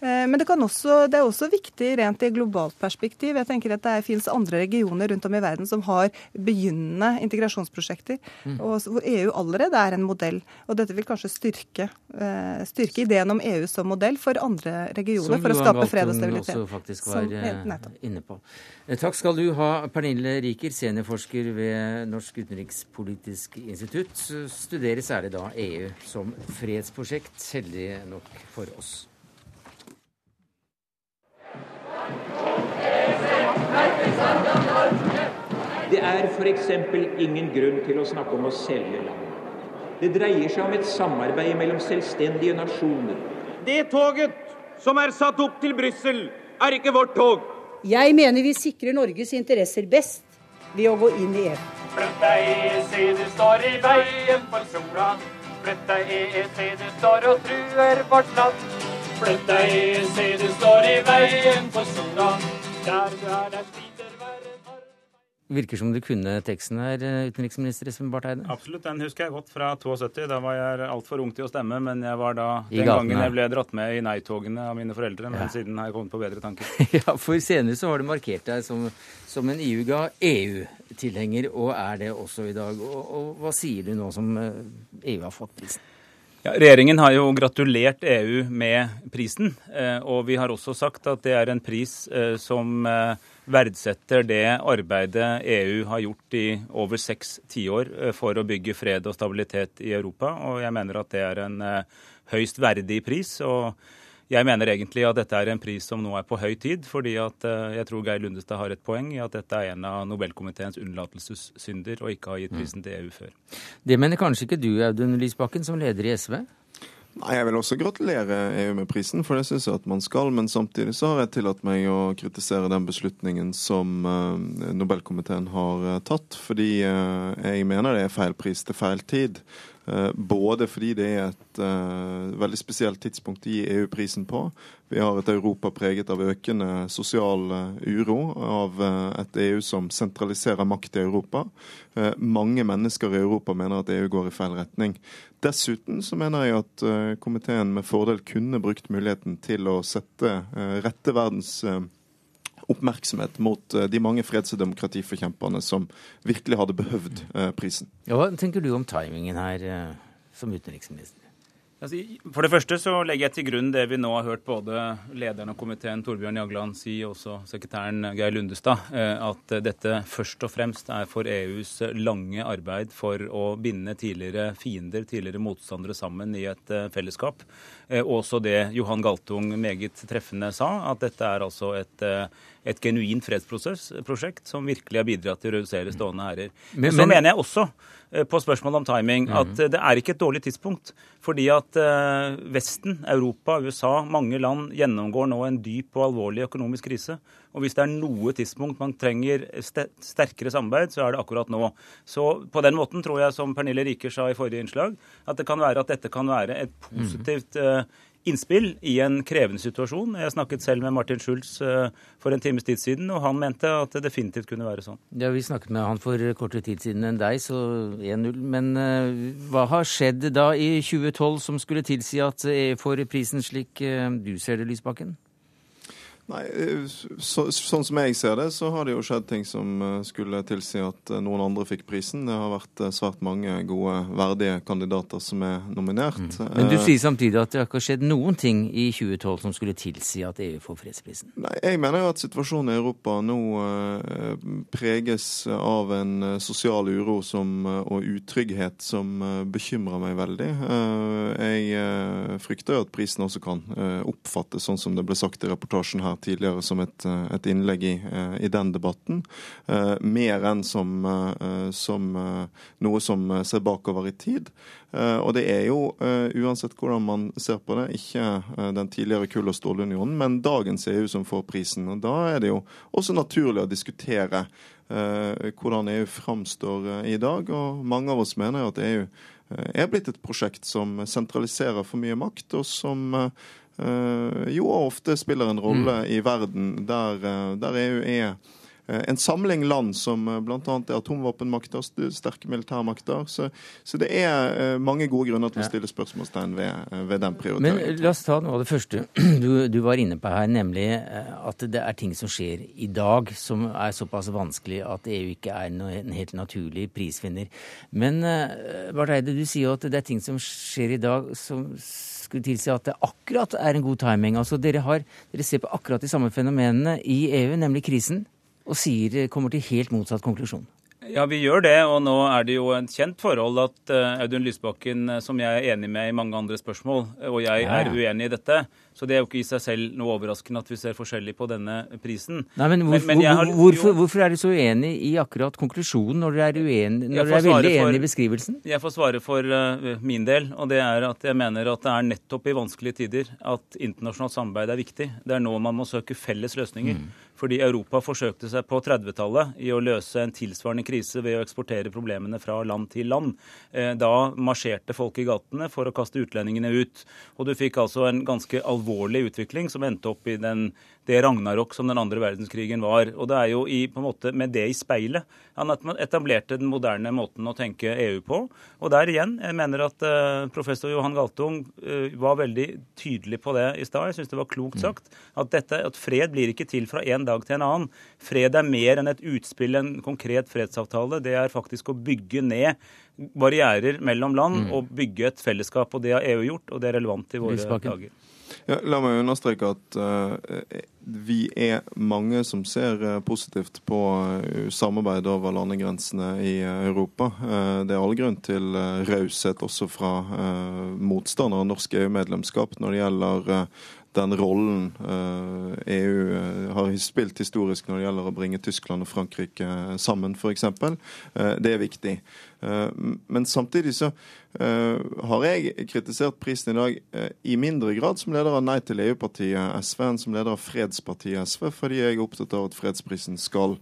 Eh, men det, også, det, er også viktig rent i globalt perspektiv. Jeg tenker at Det finnes andre regioner rundt om i verden som har begynnende integrasjonsprosjekter, mm. og hvor EU allerede er en modell. Og Dette vil kanskje styrke, eh, styrke ideen om EU som modell for andre regioner, som for å skape fred og stabilitet. Som Johan også faktisk var som, eh, inne på. Takk skal du ha, Pernille Riker, seniorforsker ved Norsk utenrikspolitisk institutt. Studerer særlig da EU som fredsprosjekt, heldig nok for oss. Det er f.eks. ingen grunn til å snakke om å selge land. Det dreier seg om et samarbeid mellom selvstendige nasjoner. Det toget som er satt opp til Brussel, er ikke vårt tog. Jeg mener vi sikrer Norges interesser best ved å gå inn i EU. Flytt deg, EEC, du står i veien for sola. Flytt deg, EEC, du står og truer vårt land. Flytt deg, se du står i veien for sola. Der du er, der sliter verden. Virker som du kunne teksten her, eh, utenriksminister Espen Barth Eide. Absolutt, den husker jeg godt fra 72. Da var jeg altfor ung til å stemme, men jeg var da I den gangen jeg ble dratt med i nei-togene av mine foreldre. Men Ja. siden har jeg kommet på bedre tanker. Ja, for senere så har du markert deg som, som en iuga EU-tilhenger, og er det også i dag. Og, og hva sier du nå som eh, EU har fått prisen? Ja, regjeringen har jo gratulert EU med prisen, eh, og vi har også sagt at det er en pris eh, som eh, verdsetter det arbeidet EU har gjort i over seks tiår for å bygge fred og stabilitet i Europa. Og jeg mener at det er en høyst verdig pris. og jeg mener egentlig at dette er en pris som nå er på høy tid, fordi at eh, jeg tror Geir Lundestad har et poeng i at dette er en av Nobelkomiteens unnlatelsessynder, og ikke har gitt prisen til EU før. Det mener kanskje ikke du, Audun Lysbakken, som leder i SV? Nei, Jeg vil også gratulere EU med prisen, for det syns jeg at man skal. Men samtidig så har jeg tillatt meg å kritisere den beslutningen som eh, Nobelkomiteen har eh, tatt. Fordi jeg mener det er feil pris til feil tid. Eh, Både fordi det er et eh, veldig spesielt tidspunkt å gi EU-prisen på. Vi har et Europa preget av økende sosial eh, uro, av et EU som sentraliserer makt i Europa. Mange mennesker i Europa mener at EU går i feil retning. Dessuten så mener jeg at komiteen med fordel kunne brukt muligheten til å sette rette verdens oppmerksomhet mot eh, de mange freds- og demokratiforkjemperne som virkelig hadde behøvd eh, prisen. Ja, hva tenker du om timingen her eh, som utenriksminister? Altså, For det første så legger jeg til grunn det vi nå har hørt både lederen av komiteen Torbjørn Jagland si, og også sekretæren Geir Lundestad, at dette først og fremst er for EUs lange arbeid for å binde tidligere fiender, tidligere motstandere sammen i et fellesskap. Og også det Johan Galtung meget treffende sa, at dette er altså et, et genuint fredsprosjekt som virkelig har bidratt til å redusere stående ærer. Men- så men- mener jeg også eh, på spørsmålet om timing at eh, det er ikke et dårlig tidspunkt. Fordi at eh, Vesten, Europa, USA, mange land gjennomgår nå en dyp og alvorlig økonomisk krise. Og hvis det er noe tidspunkt man trenger sterkere samarbeid, så er det akkurat nå. Så på den måten tror jeg, som Pernille Riker sa i forrige innslag, at det kan være at dette kan være et positivt eh, innspill i en krevende situasjon. Jeg snakket selv med Martin Schulz eh, for en times tid siden, og han mente at det definitivt kunne være sånn. Ja, Vi snakket med han for kortere tid siden enn deg, så 1-0. Men eh, hva har skjedd da i 2012 som skulle tilsi at EU får prisen slik eh, du ser det, Lysbakken? Nei, eh, så, Sånn som jeg ser det, så har det jo skjedd ting som eh, skulle tilsi at eh, noen andre fikk prisen. Det har vært svært mange gode, verdige kandidater som er nominert. Men du sier samtidig at det har ikke skjedd noen ting i 2012 som skulle tilsi at EU får fredsprisen. Nei, Jeg mener jo at situasjonen i Europa nå preges av en sosial uro som, og utrygghet som bekymrer meg veldig. Jeg frykter jo at prisen også kan oppfattes sånn som det ble sagt i reportasjen her tidligere, som et, eh, et innlegg i, eh, i den debatten. Eh, mer enn som, som noe som ser bakover i tid. Og det er jo, uansett hvordan man ser på det, ikke den tidligere kull- og stålunionen, men dagens EU som får prisen. Og da er det jo også naturlig å diskutere hvordan EU framstår i dag. Og mange av oss mener jo at EU er blitt et prosjekt som sentraliserer for mye makt, og som jo ofte spiller en rolle i verden der, eh, der EU er eh, en samling land som bl.a. er atomvåpenmakter, sterke militærmakter. Så, så det er eh, mange gode grunner til å stille spørsmålstegn ved, eh, ved den Men la oss ta noe av det første du, du var inne på her, nemlig eh, at det er ting som skjer i dag som er såpass vanskelig at EU ikke er noe, en helt naturlig prisvinner. Men eh, Barth Eide, du sier jo at det er ting som skjer i dag som skulle tilsi at det akkurat er en god timing. Altså dere, har, dere ser på akkurat de samme fenomenene i EU, nemlig krisen, og sier, kommer til helt motsatt konklusjon. Ja, vi gjør det, og nå er det jo et kjent forhold at eh, Audun Lysbakken, eh, som jeg er enig med i mange andre spørsmål, eh, og jeg er uenig i dette, Så det er jo ikke i seg selv noe overraskende at vi ser forskjellig på denne prisen. Nei, men, hvor, men men har- hvorfor, hvorfor er dere så uenig i akkurat konklusjonen når dere er, uenig, når dere er veldig for- enig i beskrivelsen? Jeg får svare for uh, min del, og det er at jeg mener at det er nettopp i vanskelige tider at internasjonalt samarbeid er viktig. Det er nå man må søke felles løsninger. Mm. Fordi Europa forsøkte seg på 30-tallet i å løse en tilsvarende krise ved å eksportere problemene fra land til land. Eh, Da marsjerte folk i gatene for å kaste utlendingene ut. Og du fikk altså en ganske alvorlig utvikling som endte opp i den, det ragnarok som den andre verdenskrigen var. Og det er jo i, på en måte med det i speilet han etablerte den moderne måten å tenke EU på. Og der igjen, jeg mener at eh, professor Johan Galtung eh, var veldig tydelig på det i stad. Jeg syns det var klokt sagt. At, dette, at fred blir ikke til fra en dag til en annen. Fred er mer enn et utspill, en konkret fredsavtale. Det er faktisk å bygge ned barrierer mellom land og bygge et fellesskap. Og det har EU gjort, og det er relevant i våre Lysbakken. dager. Ja, la meg understreke at uh, vi er mange som ser uh, positivt på uh, samarbeid over landegrensene i Europa. Det er all grunn til raushet også fra motstandere av norsk EU-medlemskap når det gjelder den rollen eh, EU eh, har spilt historisk når det gjelder å bringe Tyskland og Frankrike eh, sammen, f.eks. Det er viktig. Men samtidig så har jeg kritisert prisen i dag i mindre grad som leder av Nei til EU-partiet SV enn som leder av Fredspartiet SV, fordi jeg er opptatt av at fredsprisen skal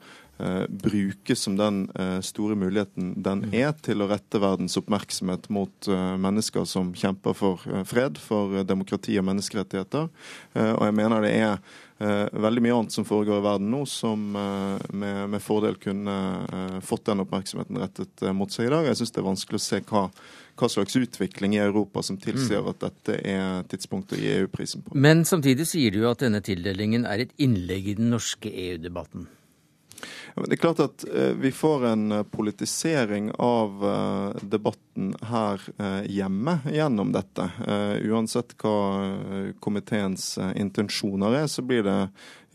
brukes som den eh, store muligheten den er til å rette verdens oppmerksomhet mot eh, mennesker som kjemper for eh, fred, for eh, demokrati og menneskerettigheter. Eh, og jeg mener det er eh, veldig mye annet som foregår i verden nå, som eh, med, med fordel kunne eh, fått den oppmerksomheten rettet eh, mot seg i dag. Jeg syns det er vanskelig å se hva, hva slags utvikling i Europa som tilsier at dette er tidspunktet å gi EU-prisen på. Men samtidig sier du at denne tildelingen er et innlegg i den norske EU-debatten. Det er klart at eh, vi får en eh, politisering av eh, debatten her hjemme gjennom dette. Uansett hva komiteens intensjoner er, så blir det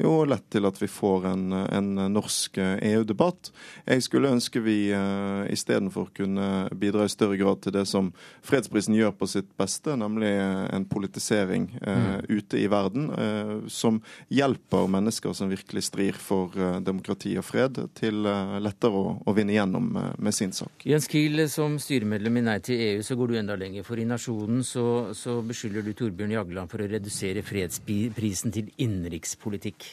jo lett til at vi får en, en norsk eh, EU-debatt. Jeg skulle ønske vi uh, istedenfor kunne bidra i større grad til det som fredsprisen gjør på sitt beste, nemlig eh, en politisering eh, ute i verden eh, som hjelper mennesker som virkelig strir for eh, demokrati og fred, til eh, lettere å, å vinne gjennom eh, med sin sak. Jens Kiel, som styremedlem i Nei til EU, så går du enda lenger. For i Nasjonen så, så beskylder du Torbjørn Jagland for å redusere fredsprisen til innenrikspolitikk.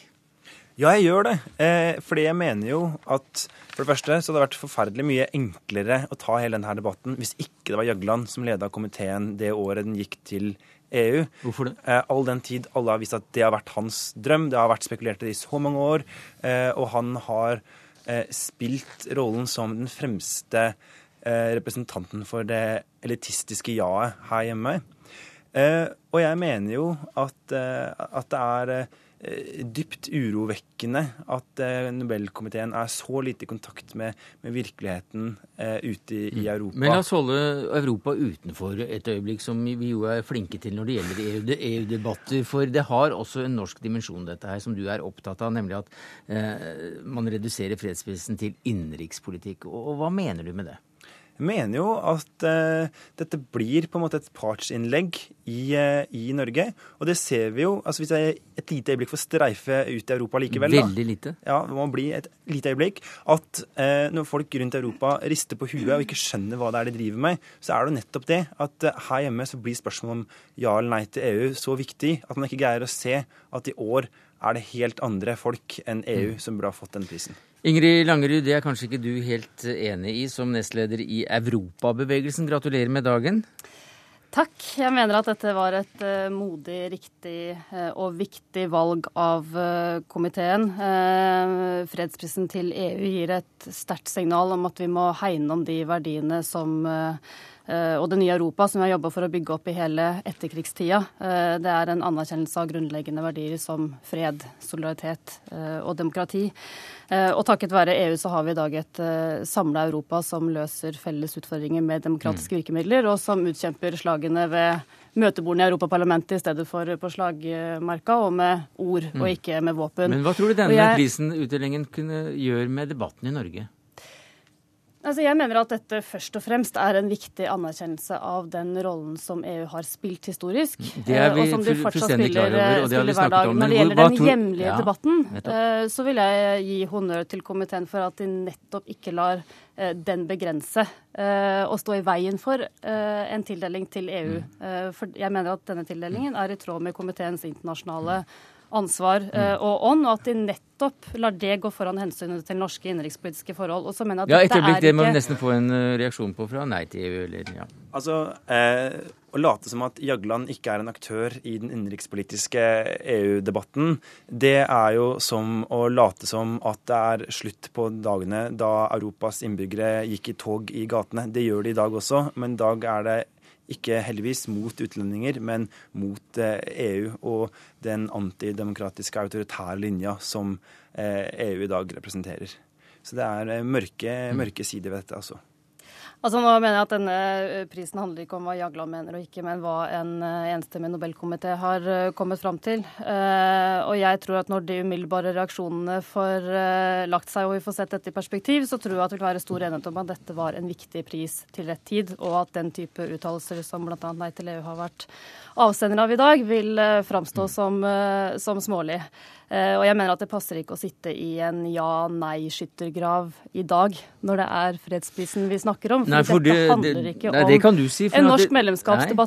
Ja, jeg gjør det. Eh, fordi jeg mener jo at for det første så hadde det vært forferdelig mye enklere å ta hele denne debatten hvis ikke det var Jagland som leda komiteen det året den gikk til EU. Hvorfor det? Eh, all den tid alle har visst at det har vært hans drøm. Det har vært spekulert i det i så mange år. Eh, og han har eh, spilt rollen som den fremste eh, representanten for det elitistiske jaet her hjemme. Eh, og jeg mener jo at, at det er dypt urovekkende at eh, Nobelkomiteen er så lite i kontakt med, med virkeligheten eh, ute i, i Europa. Men la oss holde Europa utenfor et øyeblikk, som vi jo er flinke til når det gjelder EU- EU-debatter. For det har også en norsk dimensjon, dette her, som du er opptatt av, nemlig at eh, man reduserer fredsprisen til innenrikspolitikk. Og, og hva mener du med det? Jeg mener jo at eh, dette blir på en måte et partsinnlegg i, eh, i Norge. Og det ser vi jo. altså Hvis jeg et lite øyeblikk får streife ut i Europa likevel da. Veldig lite. Ja, det må bli et lite øyeblikk. At eh, når folk rundt Europa rister på huet og ikke skjønner hva det er de driver med, så er det jo nettopp det at eh, her hjemme så blir spørsmålet om ja eller nei til EU så viktig at man ikke greier å se at i år er det helt andre folk enn EU som burde ha fått den prisen. Ingrid Langerud, det er kanskje ikke du helt enig i som nestleder i Europabevegelsen. Gratulerer med dagen. Takk. Jeg mener at dette var et uh, modig, riktig uh, og viktig valg av komiteen. fredsprisen til EU gir et sterkt signal om at vi må hegne om de verdiene som og det nye Europa som vi har jobba for å bygge opp i hele etterkrigstida. Det er en anerkjennelse av grunnleggende verdier som fred, solidaritet og demokrati. Og takket være EU så har vi i dag et samla Europa som løser felles utfordringer med demokratiske virkemidler, og som utkjemper slagene ved møtebordene i Europaparlamentet i stedet for på slagmarka, og med ord og ikke med våpen. Men hva tror du denne jeg- prisen, utdelingen, kunne gjøre med debatten i Norge? Altså, jeg mener at dette først og fremst er en viktig anerkjennelse av den rollen som EU har spilt historisk. Vi og som de fortsatt spiller, over, og det har vi spiller hver dag. om. Når det gjelder den hjemlige Ja, debatten, eh, så vil jeg gi honnør til komiteen for at de nettopp ikke lar eh, den begrense å og stå i veien for eh, en tildeling til EU. Mm. Eh, For jeg mener at denne tildelingen er i tråd med komiteens internasjonale ansvar eh, og ånd, og at de nettopp lar det gå foran hensynet til norske innenrikspolitiske forhold. Og så mener jeg Ja, at et dette øyeblikk, er det må vi nesten få en eh, reaksjon på fra Nei til EU, eller ja. Altså, eh, Å late som at Jagland ikke er en aktør i den innenrikspolitiske EU-debatten, det er jo som å late som at det er slutt på dagene da Europas innbyggere gikk i tog i gatene. Det gjør de i dag også, men i dag er det ikke heldigvis mot utlendinger, men mot eh, EU og den antidemokratiske autoritære linja som eh, EU i dag representerer. Så det er eh, mørke, mørke sider ved dette, altså. Altså nå mener jeg at denne eh, prisen handler ikke om hva Jagland mener og ikke, men hva en eh, enstemmig Nobelkomité har eh, kommet fram til. Og jeg tror at når de umiddelbare reaksjonene får lagt seg og vi får sett dette i perspektiv, så tror jeg at det vil være stor enighet om at dette var en viktig pris til rett tid, og at den type uttalelser som bl.a. Nei til EU har vært avsender av i dag, vil eh, framstå som, eh, som smålig. Eh, Og jeg mener at det passer ikke å sitte i en ja-nei-skyttergrav i dag, når det er fredsprisen vi snakker om. For, Nei, for dette det- handler ikke nei, om det kan du si, for en norsk det-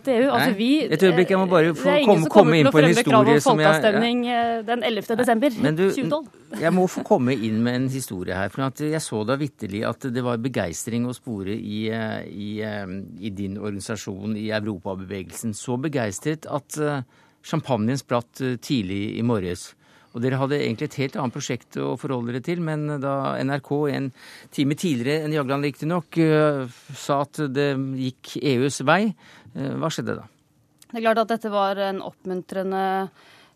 i EU. Altså, vi, Et øyeblikk, jeg må bare få det er ingen komme- som komme kommer inn til å på en fremme krav om historie som jeg- folkeavstemning den 11. desember Men du, 2012. jeg må få komme inn med en historie her. For at jeg så da vitterlig at det var begeistring å spore i, i, eh, i din organisasjon, i Europabevegelsen. Så begeistret at eh, champagnen spratt eh, tidlig i morges. Og dere hadde egentlig et helt annet prosjekt å forholde dere til, men da NRK en time tidligere enn Jagland riktignok sa at det gikk EUs vei, eh, hva skjedde da? Det er klart at dette var en oppmuntrende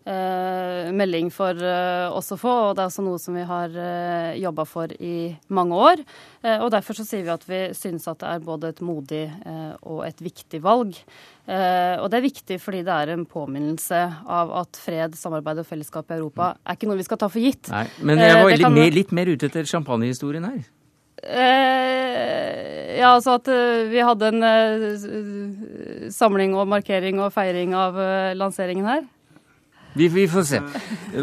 eh, melding for eh, oss å få, og det er også noe som vi har eh, jobba for i mange år. Eh, og Derfor så sier vi at vi synes at det er både et modig eh, og et viktig valg. Eh, og det er viktig fordi det er en påminnelse av at fred, samarbeid og fellesskap i Europa er ikke noe vi skal ta for gitt. Nei, men jeg Eh, var litt, kan- mer, litt mer ute etter champagnehistorien her. Eh, ja, altså at eh, vi hadde en eh, samling og markering og feiring av lanseringen her. Vi, vi får se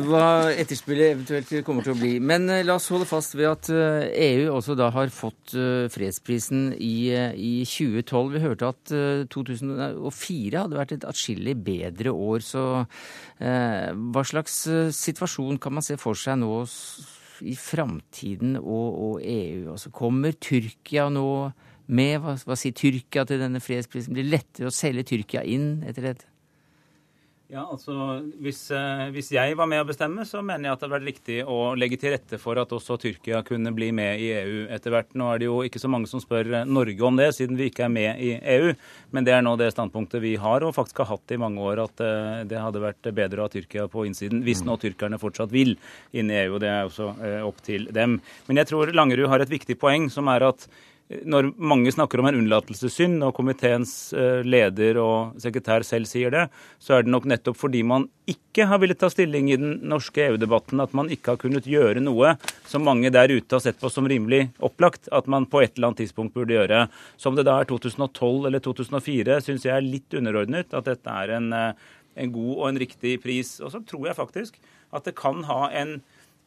hva etterspillet eventuelt kommer til å bli. Men eh, la oss holde fast ved at eh, EU også da har fått eh, fredsprisen i, i 2012. Vi hørte at eh, 2004 hadde vært et atskillig bedre år. Så eh, hva slags situasjon kan man se for seg nå i framtiden og, og EU? Altså, kommer Tyrkia nå med? Hva, hva sier Tyrkia til denne fredsprisen? Blir det lettere å selge Tyrkia inn etter dette? Ja, altså hvis, eh, hvis jeg var med å bestemme, så mener jeg at det hadde vært riktig å legge til rette for at også Tyrkia kunne bli med i EU etter hvert. Nå er det jo ikke så mange som spør eh, Norge om det, siden vi ikke er med i EU. Men det er nå det standpunktet vi har, og faktisk har hatt i mange år, at eh, det hadde vært bedre å ha Tyrkia på innsiden. Hvis nå tyrkerne fortsatt vil inn i EU, og det er også opp til dem. Men jeg tror Langerud har et viktig poeng, som er at når mange snakker om en unnlatelsessynd, og komiteens eh, leder og sekretær selv sier det, så er det nok nettopp fordi man ikke har villet ta stilling i den norske EU-debatten, at man ikke har kunnet gjøre noe som mange der ute har sett på som rimelig opplagt at man på et eller annet tidspunkt burde gjøre. Som det da er 2012 eller 2004, syns jeg er litt underordnet at dette er en, eh, en god og en riktig pris. Og så tror jeg faktisk at det kan ha en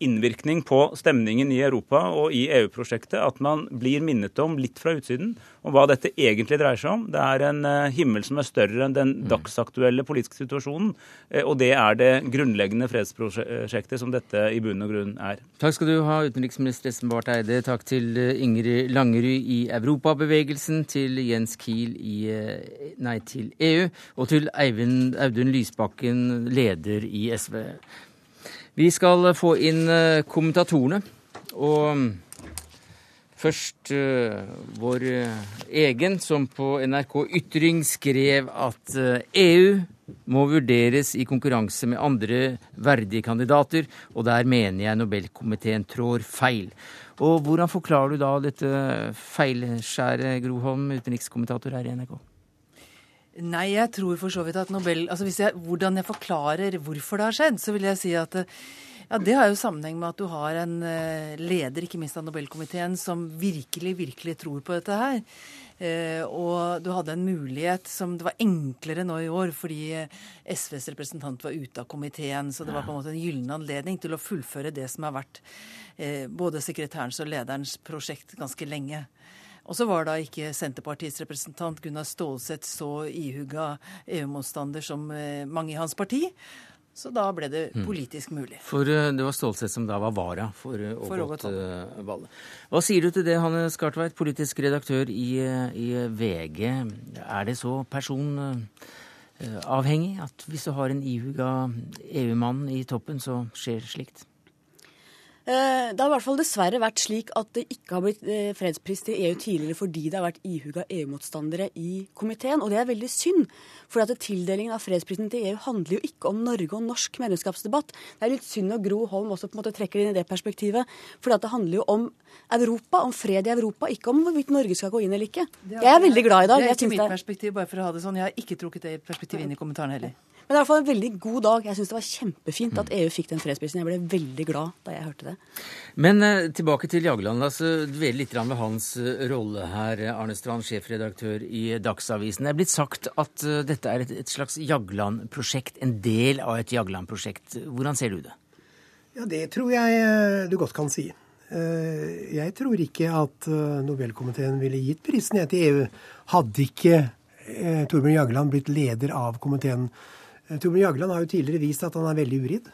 innvirkning på stemningen i Europa og i EU-prosjektet at man blir minnet om litt fra utsiden om hva dette egentlig dreier seg om. Det er en eh, himmel som er større enn den dagsaktuelle politiske situasjonen. eh, Og det er det grunnleggende fredsprosjektet som dette i bunn og grunn er. Takk skal du ha, utenriksminister Espen Barth Eide. Takk til eh, Ingrid Langerud i Europabevegelsen, til Jens Kiel i Nei til EU, og til Eivind Audun Lysbakken, leder i SV. Vi skal få inn eh, kommentatorene. Og mm, først eh, vår eh, egen, som på NRK Ytring skrev at eh, EU må vurderes i konkurranse med andre verdige kandidater, og der mener jeg Nobelkomiteen trår feil. Og hvordan forklarer du da dette feilskjæret, Groholm, utenrikskommentator her i NRK? Nei, jeg tror for så vidt at Nobel altså hvis jeg, Hvordan jeg forklarer hvorfor det har skjedd, så vil jeg si at Ja, Det har jo sammenheng med at du har en eh, leder, ikke minst av Nobelkomiteen, som virkelig, virkelig tror på dette her. Eh, og du hadde en mulighet som det var enklere nå i år, fordi SVs representant var ute av komiteen. Så det var på en måte en gyllen anledning til å fullføre det som har vært eh, både sekretærens og lederens prosjekt ganske lenge. Og så var da ikke Senterpartiets representant Gunnar Stålseth så ihuga EU-motstander som mange i hans parti. Så da ble det mm. politisk mulig. For uh, det var Stålsett som da var vara for uh, Ågot Valle. Hva sier du til det, Hanne Skartveit, politisk redaktør i, i VG. Er det så personavhengig at hvis du har en ihuga EU-mann i toppen, så skjer slikt? Eh, det har i hvert fall dessverre vært slik at det ikke har blitt eh, fredspris til EU tidligere fordi det har vært ihuga EU-motstandere i komiteen. Og det er veldig synd. For at tildelingen av fredsprisen til EU handler jo ikke om Norge og norsk medlemskapsdebatt. Det er litt synd når Gro Holm også på en måte trekker det inn i det perspektivet. For det handler jo om Europa, om fred i Europa, ikke om hvorvidt Norge skal gå inn eller ikke. Jeg er veldig glad i dag. Det er ikke mitt perspektiv, bare for å ha det sånn. Jeg har ikke trukket det perspektivet inn i kommentaren heller. Men det er i hvert fall en veldig god dag. Jeg syns det var kjempefint at EU fikk den fredsprisen. Jeg ble veldig glad da jeg hørte det. Men eh, tilbake til Jagland. altså Dvele litt ved hans eh, rolle her. Arne Strand, sjefredaktør i Dagsavisen. Det er blitt sagt at uh, dette er et, et slags Jagland-prosjekt, en del av et Jagland-prosjekt. Hvordan ser du det? Ja, Det tror jeg eh, du godt kan si. Jeg tror ikke at Nobelkomiteen ville gitt prisen til EU hadde ikke Torbjørn Jagland blitt leder av komiteen Eh, Torbjørn Jagland har jo tidligere vist at han er veldig uridd.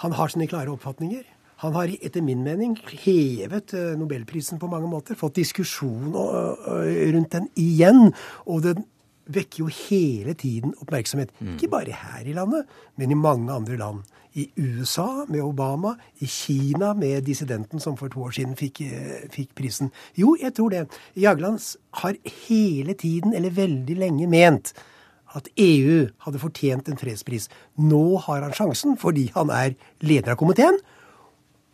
Han har sine klare oppfatninger. Han har etter min mening hevet eh, nobelprisen på mange måter. Fått diskusjon rundt den igjen. Og den vekker jo hele tiden oppmerksomhet. Mm. Ikke bare her i landet, men i mange andre land. I USA med Obama, i Kina med dissidenten som for to år siden fikk, eh, fikk prisen. Jo, jeg tror det. Jagland har hele tiden, eller veldig lenge, ment at EU hadde fortjent en fredspris. Nå har han sjansen fordi han er leder av komiteen,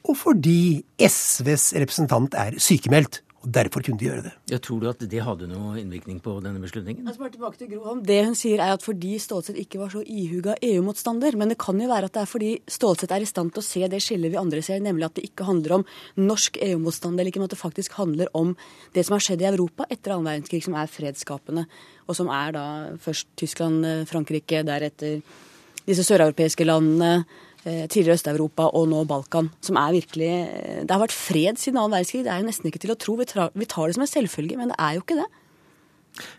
og fordi SVs representant er sykemeldt. Og Derfor kunne de gjøre det. Jeg Tror du at det hadde noe innvirkning på denne beslutningen? Altså bare tilbake til Gro Det hun sier er at fordi Stålsett ikke var så ihuga EU-motstander. Men det kan jo være at det er fordi Stålsett er i stand til å se det skillet vi andre ser, nemlig at det ikke handler om norsk EU-motstand, eller ikke, men at det faktisk handler om det som har skjedd i Europa etter annen verdenskrig, som er fredsskapende og som er da først Tyskland, eh, Frankrike, deretter disse søreuropeiske landene, tidligere Øst-Europa og nå Balkan. Som er virkelig eh, Det har vært fred siden annen verdenskrig. Det er jo nesten ikke til å tro. Vi tar, det som en selvfølge, men det er jo ikke det.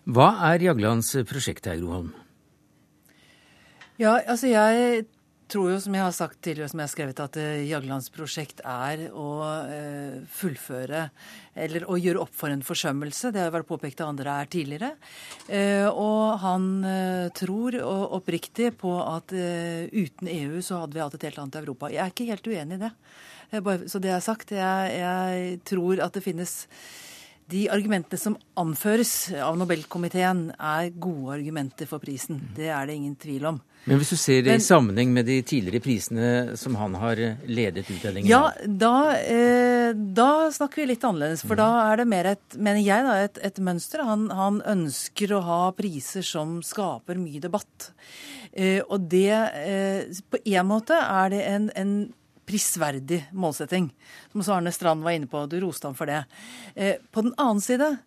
Hva er Jaglands prosjekt her, Gro Ja, altså jeg tror jo, som jeg har sagt tidligere, som jeg har skrevet, at uh, Jaglands prosjekt er å uh, fullføre eller å gjøre opp for en forsømmelse. Det har vært påpekt av andre her tidligere. Uh, og han tror oppriktig på at uten EU så hadde vi hatt et helt annet Europa. Jeg er ikke helt uenig i det. Så det har sagt, jeg, jeg tror at det finnes de argumentene som anføres av Nobelkomiteen, er gode argumenter for prisen. Mm. Det er det ingen tvil om. Men hvis du ser det Men, i sammenheng med de tidligere prisene som han har ledet utdelingen Ja, da, eh, da, snakker vi litt annerledes. For mm. da er det mer et, mener jeg, da, et, et mønster. Han, han, ønsker å ha priser som skaper mye debatt. Eh, og det eh, På en måte er det en, en prisverdig målsetting. Som Arne Strand var inne på. Du roste ham for det. Eh, på den annen side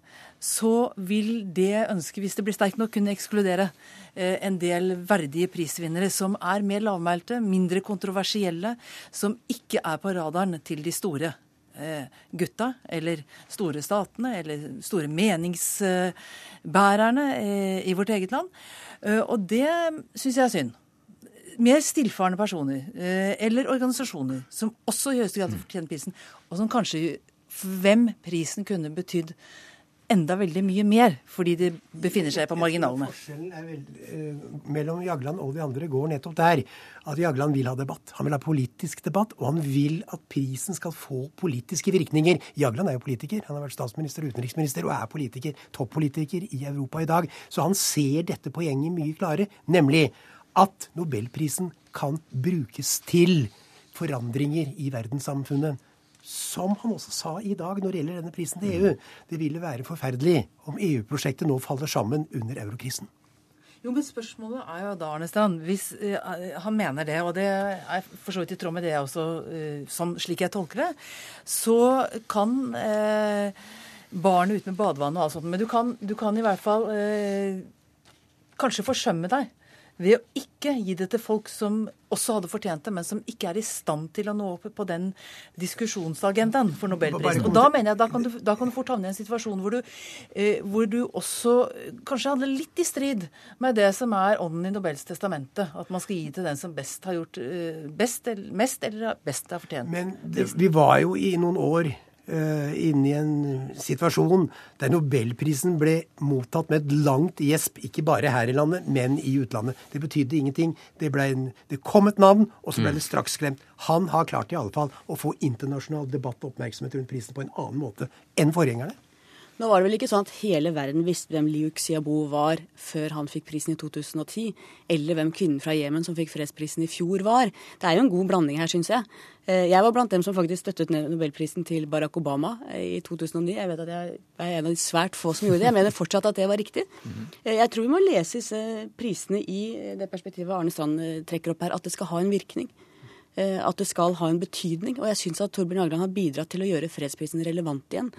så vil det ønsket, hvis det blir sterkt nok, kunne ekskludere eh, en del verdige prisvinnere som er mer lavmælte, mindre kontroversielle, som ikke er på radaren til de store eh, gutta, eller store statene, eller store meningsbærerne i vårt eget land. Og det syns jeg er synd mer stillfarne personer eh, eller organisasjoner som også i høyeste grad fortjener prisen, og som kanskje hvem prisen kunne betydd enda veldig mye mer, fordi de befinner seg på marginalene. Forskjellen er eh, mellom Jagland og de andre går nettopp der at Jagland vil ha debatt. Han vil ha politisk debatt, og han vil at prisen skal få politiske virkninger. Jagland er jo politiker. Han har vært statsminister og utenriksminister og er politiker, toppolitiker i Europa i dag. Så han ser dette poenget mye klarere, nemlig at nobelprisen kan brukes til forandringer i verdenssamfunnet. Som han også sa i dag når det gjelder denne prisen til EU. Det ville være forferdelig om EU-prosjektet nå faller sammen under eurokrisen. Jo, men spørsmålet er jo da, Arne Strand, hvis uh, han mener det, og det er for så vidt i tråd med det jeg også, sånn, slik jeg tolker det, så kan uh, barnet ut med badevannet og alt sånt, men du kan, du kan i hvert fall kanskje forsømme deg ved å ikke gi det til folk som også hadde fortjent det, men som ikke er i stand til å nå opp på den diskusjonsagendaen for nobelprisen. Og da mener jeg, da kan du, da kan du fort havne i en situasjon hvor du, eh, hvor du også kanskje handler litt i strid med det som er ånden i Nobels testamente. At man skal gi til den som best har gjort eh, best, mest eller best har fortjent. Men det, vi var jo i noen år inne i en situasjon der nobelprisen ble mottatt med et langt gjesp, ikke bare her i landet, men i utlandet. Det betydde ingenting. Det, en, det kom et navn, og så ble mm. det straks glemt. Han har klart i alle fall å få internasjonal debatt og oppmerksomhet rundt prisen på en annen måte enn forgjengerne. Nå var det vel ikke sånn at hele verden visste hvem Liu Xiaobo var før han fikk prisen i 2010, eller hvem kvinnen fra Jemen som fikk fredsprisen i fjor var. Det er jo en god blanding her, syns jeg. Eh, jeg var blant dem som faktisk støttet nobelprisen til Barack Obama eh, i 2009. Jeg vet at jeg er en av de svært få som gjorde det. Jeg mener fortsatt at det var riktig. Eh, jeg tror vi må lese disse prisene i det perspektivet Arne Strand trekker opp her, at det skal ha en virkning at det skal ha en betydning. Og jeg syns at Torbjørn Jagland har bidratt til å gjøre fredsprisen relevant igjen.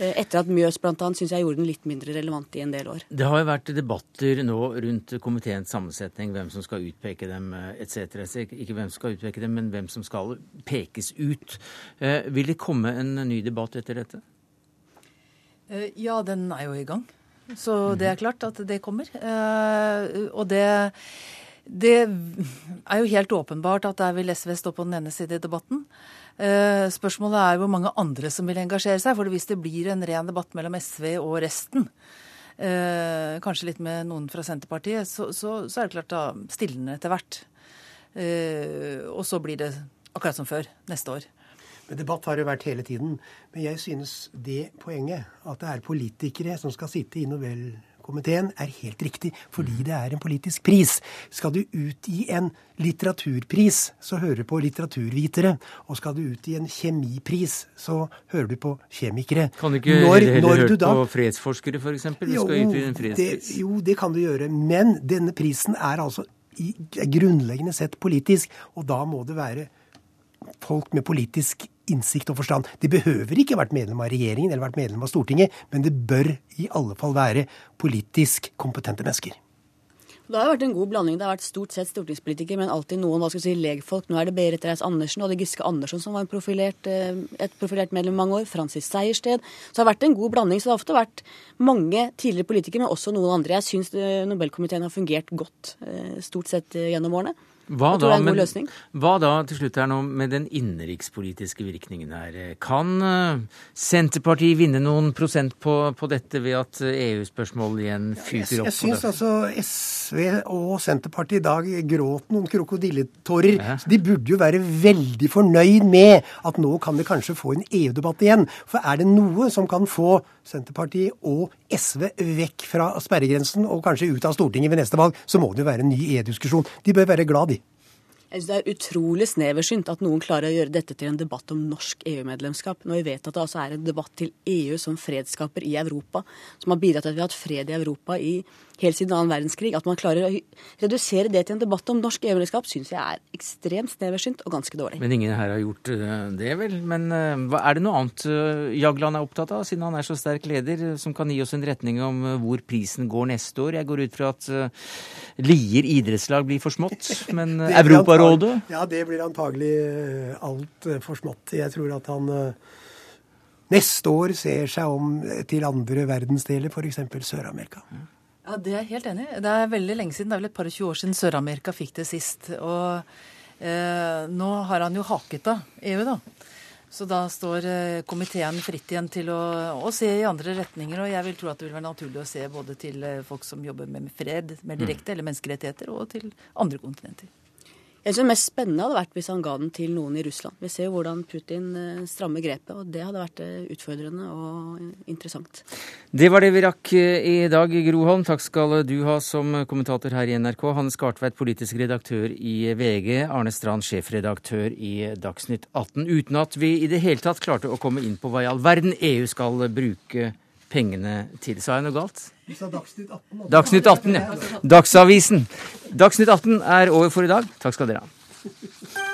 Eh, etter at Mjøs bl.a. syns jeg gjorde den litt mindre relevant i en del år. Det har jo vært debatter nå rundt komiteens sammensetning, hvem som skal utpeke dem etc. Ikke hvem som skal utpeke dem, men hvem som skal pekes ut. Eh, vil det komme en ny debatt etter dette? Eh, ja, den er jo i gang. Så det er klart at det kommer. Og det det er jo helt åpenbart at der vil SV stå på den ene side i debatten. Eh, spørsmålet er hvor mange andre som vil engasjere seg. For hvis det blir en ren debatt mellom SV og resten, eh, kanskje litt med noen fra Senterpartiet, så, så, så er det klart da stillende etter hvert. Eh, og så blir det akkurat som før neste år. Men Debatt har det vært hele tiden. Men jeg synes det poenget, at det er politikere som skal sitte i Nobel komiteen er helt riktig, fordi det er en politisk pris. Skal du utgi en litteraturpris, så hører du på litteraturvitere. Og skal du utgi en kjemipris, så hører du på kjemikere. Kan du ikke når, heller hørt da, på fredsforskere, f.eks.? Jo, det, jo, det kan du gjøre. Men denne prisen er altså i, grunnleggende sett politisk, og da må det være folk med politisk innsikt og forstand. De behøver ikke vært medlem av regjeringen eller vært medlem av Stortinget, men det bør i alle fall være politisk kompetente mennesker. Det har vært en god blanding. Det har vært stort sett stortingspolitikere, men alltid noen hva skal si, legfolk. Nå er det Berit Reiss-Andersen og det Giske Andersson som var profilert, eh, et profilert medlem i mange år. Francis Sejersted. Så det har vært en god blanding. Så det har ofte vært mange tidligere politikere, men også noen andre. Jeg syns eh, Nobelkomiteen har fungert godt eh, stort sett gjennom årene. Hva da, men, hva da til slutt her nå med den innenrikspolitiske virkningen her? Kan uh, Senterpartiet vinne noen prosent på, på dette ved at EU-spørsmålet igjen fyker opp? Jeg, jeg syns altså SV og Senterpartiet i dag gråt noen krokodilletårer. Ja. De burde jo være veldig fornøyd med at nå kan vi kanskje få en EU-debatt igjen. For er det noe som kan få Senterpartiet og SV vekk fra sperregrensen og kanskje ut av Stortinget ved neste valg, så må det jo være en ny E-diskusjon. De bør være glad, de. Jeg synes Det er utrolig sneversynt at noen klarer å gjøre dette til en debatt om norsk EU-medlemskap, når vi vet at det altså er en debatt til EU som fredsskaper i Europa, som har bidratt til at vi har hatt fred i Europa i helt siden annen verdenskrig. At man klarer å redusere det til en debatt om norsk EU-medlemskap, syns jeg er ekstremt sneversynt og ganske dårlig. Men ingen her har gjort eh, det, vel. Men eh, er det noe annet eh, Jagland er opptatt av, siden han er så sterk leder, som kan gi oss en retning om hvor prisen går neste år? Jeg går ut fra at Lier idrettslag blir for smått, men Europa Europarådet? Ja, det blir antagelig eh, altfor eh, smått. Jeg tror at han eh, neste år ser seg om til andre verdensdeler, f.eks. Sør-Amerika. Ja, Det er jeg helt enig i. Det er veldig lenge siden, det er vel et par og tjue år siden Sør-Amerika fikk det sist. Og eh, nå har han jo haket av EU, da. Så da står komiteen fritt igjen til å, å, se i andre retninger. Og jeg vil tro at det vil være naturlig å se både til folk som jobber med fred mer direkte, mm. eller menneskerettigheter, og til andre kontinenter. Jeg synes Det mest spennende hadde vært hvis han ga den til noen i Russland. Vi ser jo hvordan Putin eh, strammer grepet, og det hadde vært eh, utfordrende og interessant. Det var det vi rakk eh, i dag, Groholm. Takk skal du ha som kommentator her i NRK. Hanne Skartveit, politisk redaktør i VG. Arne Strand, sjefredaktør i Dagsnytt 18. Uten at vi i det hele tatt klarte å komme inn på hva i all verden EU skal bruke pengene til. Sa jeg noe galt? Du sa Dagsnytt 18. Dagsnytt 18, ja. Dagsavisen. Dagsnytt 18 er over for i dag. Takk skal dere ha.